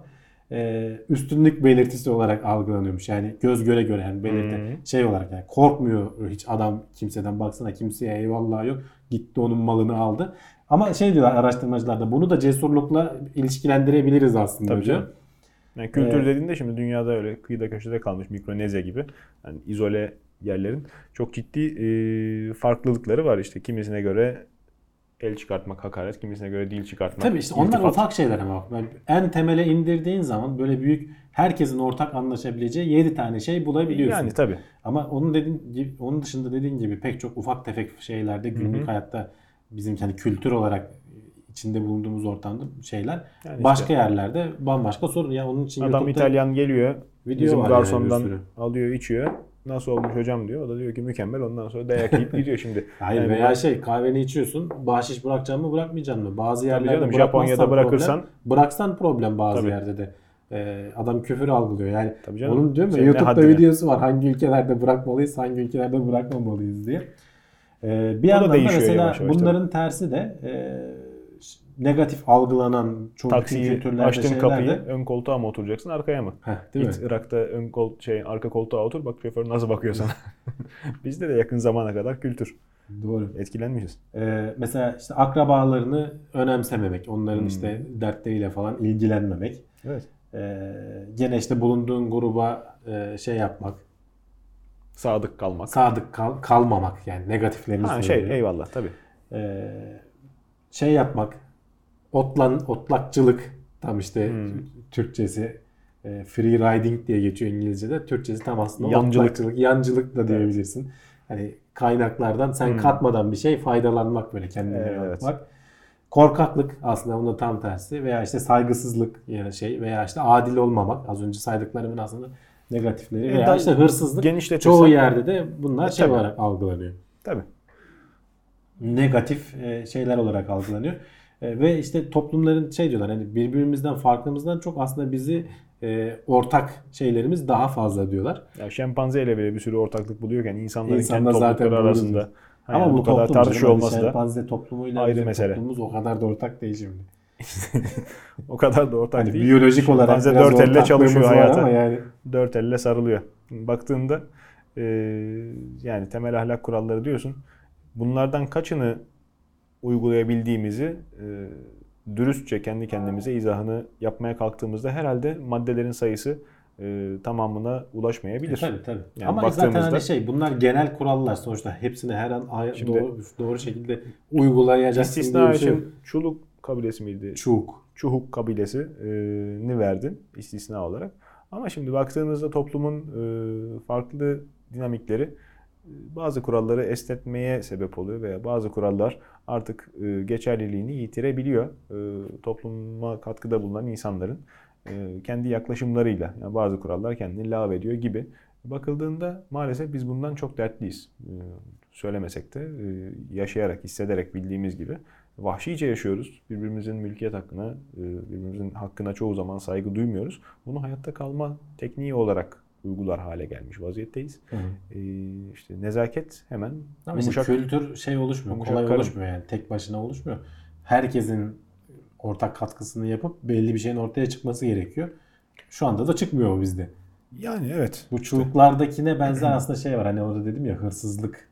e, üstünlük belirtisi olarak algılanıyormuş. Yani göz göre göre yani belirti Hmm. şey olarak yani korkmuyor hiç adam kimseden baksana kimseye eyvallah yok. Gitti onun malını aldı. Ama şey diyorlar araştırmacılar da bunu da cesurlukla ilişkilendirebiliriz aslında Tabii diyor. canım. Yani kültür Evet. dediğinde şimdi dünyada öyle kıyıda köşede kalmış Mikronezya gibi yani izole yerlerin çok ciddi e, farklılıkları var. İşte kimisine göre el çıkartmak hakaret, kimisine göre dil çıkartmak. Tabii işte onlar iltifat. ufak şeyler ama. Yani en temele indirdiğin zaman böyle büyük herkesin ortak anlaşabileceği 7 tane şey bulabiliyorsun. Yani tabii. Ama onun dediğin gibi, onun dışında dediğin gibi pek çok ufak tefek şeylerde günlük Hı hı. hayatta bizim kendi kültür olarak içinde bulunduğumuz ortamda şeyler Yani başka işte yerlerde bambaşka sorun. Ya onun için adam YouTube'da İtalyan geliyor, video bizim var yani garsondan sürü. alıyor, içiyor. Nasıl olmuş hocam diyor. O da diyor ki mükemmel. Ondan sonra dayak yiyip gidiyor şimdi. Hayır Yani veya bu- şey kahveni içiyorsun. Bahşiş bırakacaksın mı bırakacaksın mı? Bazı yerlerde canım, Japonya'da bırakırsan- problem, bıraksan problem bazı Tabii. yerde de. Ee, adam küfür algılıyor. Yani Tabii canım. onun ya Senin ne YouTube'da videosu var. Hangi ülkelerde bırakmalıyız, hangi ülkelerde bırakmamalıyız diye. Ee, bir da yandan da mesela yavaş yavaş bunların tersi de e, negatif algılanan çok Taksiyi kültürlerde açtın şeylerde kapıyı. Ön koltuğa mı oturacaksın arkaya mı? Heh, değil Git mi? Irak'ta ön kol şey arka koltuğa otur bak şoför nasıl bakıyor sana. Bizde de yakın zamana kadar kültür. Doğru. Etkilenmişiz. Ee, mesela işte akrabalarını önemsememek, onların Hmm. işte dertleriyle falan ilgilenmemek. Evet. Ee, gene işte bulunduğun gruba e, şey yapmak, Sadık kalmak. sadık kal- kalmamak yani negatiflerini Ha, şey eyvallah tabii. Ee, şey yapmak, otlan otlakçılık tam işte Hmm. Türkçesi e, free riding diye geçiyor İngilizce'de. Türkçesi tam aslında Yancılık. otlakçılık, yancılık da diyebilirsin. Hani kaynaklardan sen Hmm. katmadan bir şey faydalanmak böyle kendine Evet. Korkaklık aslında bunun tam tersi veya işte saygısızlık ya da şey veya işte adil olmamak az önce saydıklarımın aslında negatifleri E, veya işte hırsızlık çoğu yerde de bunlar E, şey olarak algılanıyor Tabii. negatif e, şeyler olarak algılanıyor. E, Ve işte toplumların şey diyorlar hani birbirimizden farkımızdan çok aslında bizi e, ortak şeylerimiz daha fazla diyorlar. Ya şempanze ile bile bir sürü ortaklık buluyorken insanların İnsanlar kendi toplulukları arasında Ama yani bu bu kadar tartışıyor olması da şempanze toplumuyla ayrı mesele. toplumumuz o kadar da ortak değil şimdi. o kadar da ortak Hani değil. biyolojik olarak Şempanze dört elle çalışıyor hayata. ama yani Dört elle sarılıyor. Baktığında e, yani temel ahlak kuralları diyorsun. Bunlardan kaçını uygulayabildiğimizi e, dürüstçe kendi kendimize izahını yapmaya kalktığımızda herhalde maddelerin sayısı e, tamamına ulaşmayabilir. tabii tabii. Yani ama zaten baktığımızda- hani şey bunlar genel kurallar sonuçta hepsini her an Şimdi- doğru, doğru şekilde uygulayacaksın diye İstisna bir şey için Çuluk kabilesi miydi? Çuk. Çuhuk kabilesini verdin istisna olarak. Ama şimdi baktığınızda toplumun e, farklı dinamikleri e, bazı kuralları esnetmeye sebep oluyor veya bazı kurallar artık e, geçerliliğini yitirebiliyor. E, Topluma katkıda bulunan insanların e, kendi yaklaşımlarıyla yani bazı kurallar kendini lağvediyor gibi. Bakıldığında maalesef biz bundan çok dertliyiz. E, Söylemesek de e, yaşayarak, hissederek bildiğimiz gibi vahşice yaşıyoruz. Birbirimizin mülkiyet hakkına, e, birbirimizin hakkına çoğu zaman saygı duymuyoruz. Bunu hayatta kalma tekniği olarak uygular hale gelmiş vaziyetteyiz. Hı hı. E, işte nezaket hemen Ama yumuşak. kültür şey oluşmuyor, kolay karın. oluşmuyor yani tek başına oluşmuyor. Herkesin ortak katkısını yapıp belli bir şeyin ortaya çıkması gerekiyor. Şu anda da çıkmıyor o bizde. Yani evet. Bu çubuklardakine benzer aslında şey var. Hani orada dedim ya hırsızlık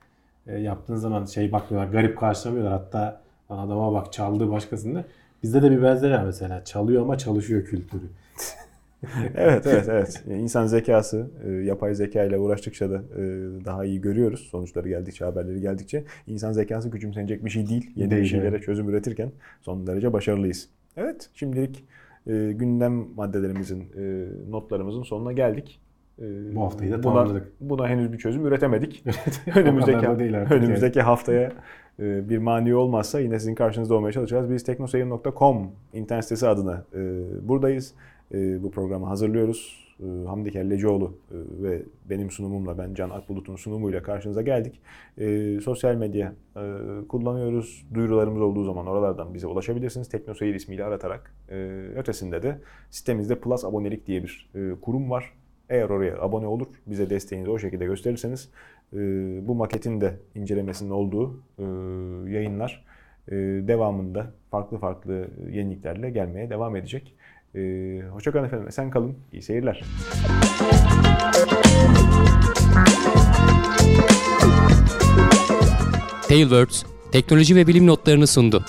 e, yaptığın zaman şey bakmıyorlar, garip karşılamıyorlar. Hatta adama bak çaldığı başkasında. Bizde de bir benzeri var mesela. Çalıyor ama çalışıyor kültürü. evet evet evet. Yani İnsan zekası, e, yapay zeka ile uğraştıkça da e, daha iyi görüyoruz. Sonuçları geldikçe, haberleri geldikçe. İnsan zekası küçümsenecek bir şey değil. Yeni Değil, bir şeylere evet. çözüm üretirken son derece başarılıyız. Evet, şimdilik e, gündem maddelerimizin, e, notlarımızın sonuna geldik. E, Bu haftayı da buna, tamamladık. buna henüz bir çözüm üretemedik. Önümüzdeki önümüzdeki haftaya e, bir mani olmazsa yine sizin karşınızda olmaya çalışacağız. Biz teknoseyir.com internet sitesi adına e, buradayız. E, bu programı hazırlıyoruz. E, Hamdi Kellecioğlu e, ve benim sunumumla, ben Can Akbulut'un sunumuyla karşınıza geldik. E, sosyal medya e, kullanıyoruz. Duyurularımız olduğu zaman oralardan bize ulaşabilirsiniz. Teknoseyir ismiyle aratarak. Ötesinde de sitemizde Plus Abonelik diye bir e, kurum var. Eğer oraya abone olur, bize desteğinizi o şekilde gösterirseniz bu maketin de incelemesinin olduğu yayınlar devamında farklı farklı yeniliklerle gelmeye devam edecek. E, Hoşçakalın efendim, esen kalın, iyi seyirler. Tailwords teknoloji ve bilim notlarını sundu.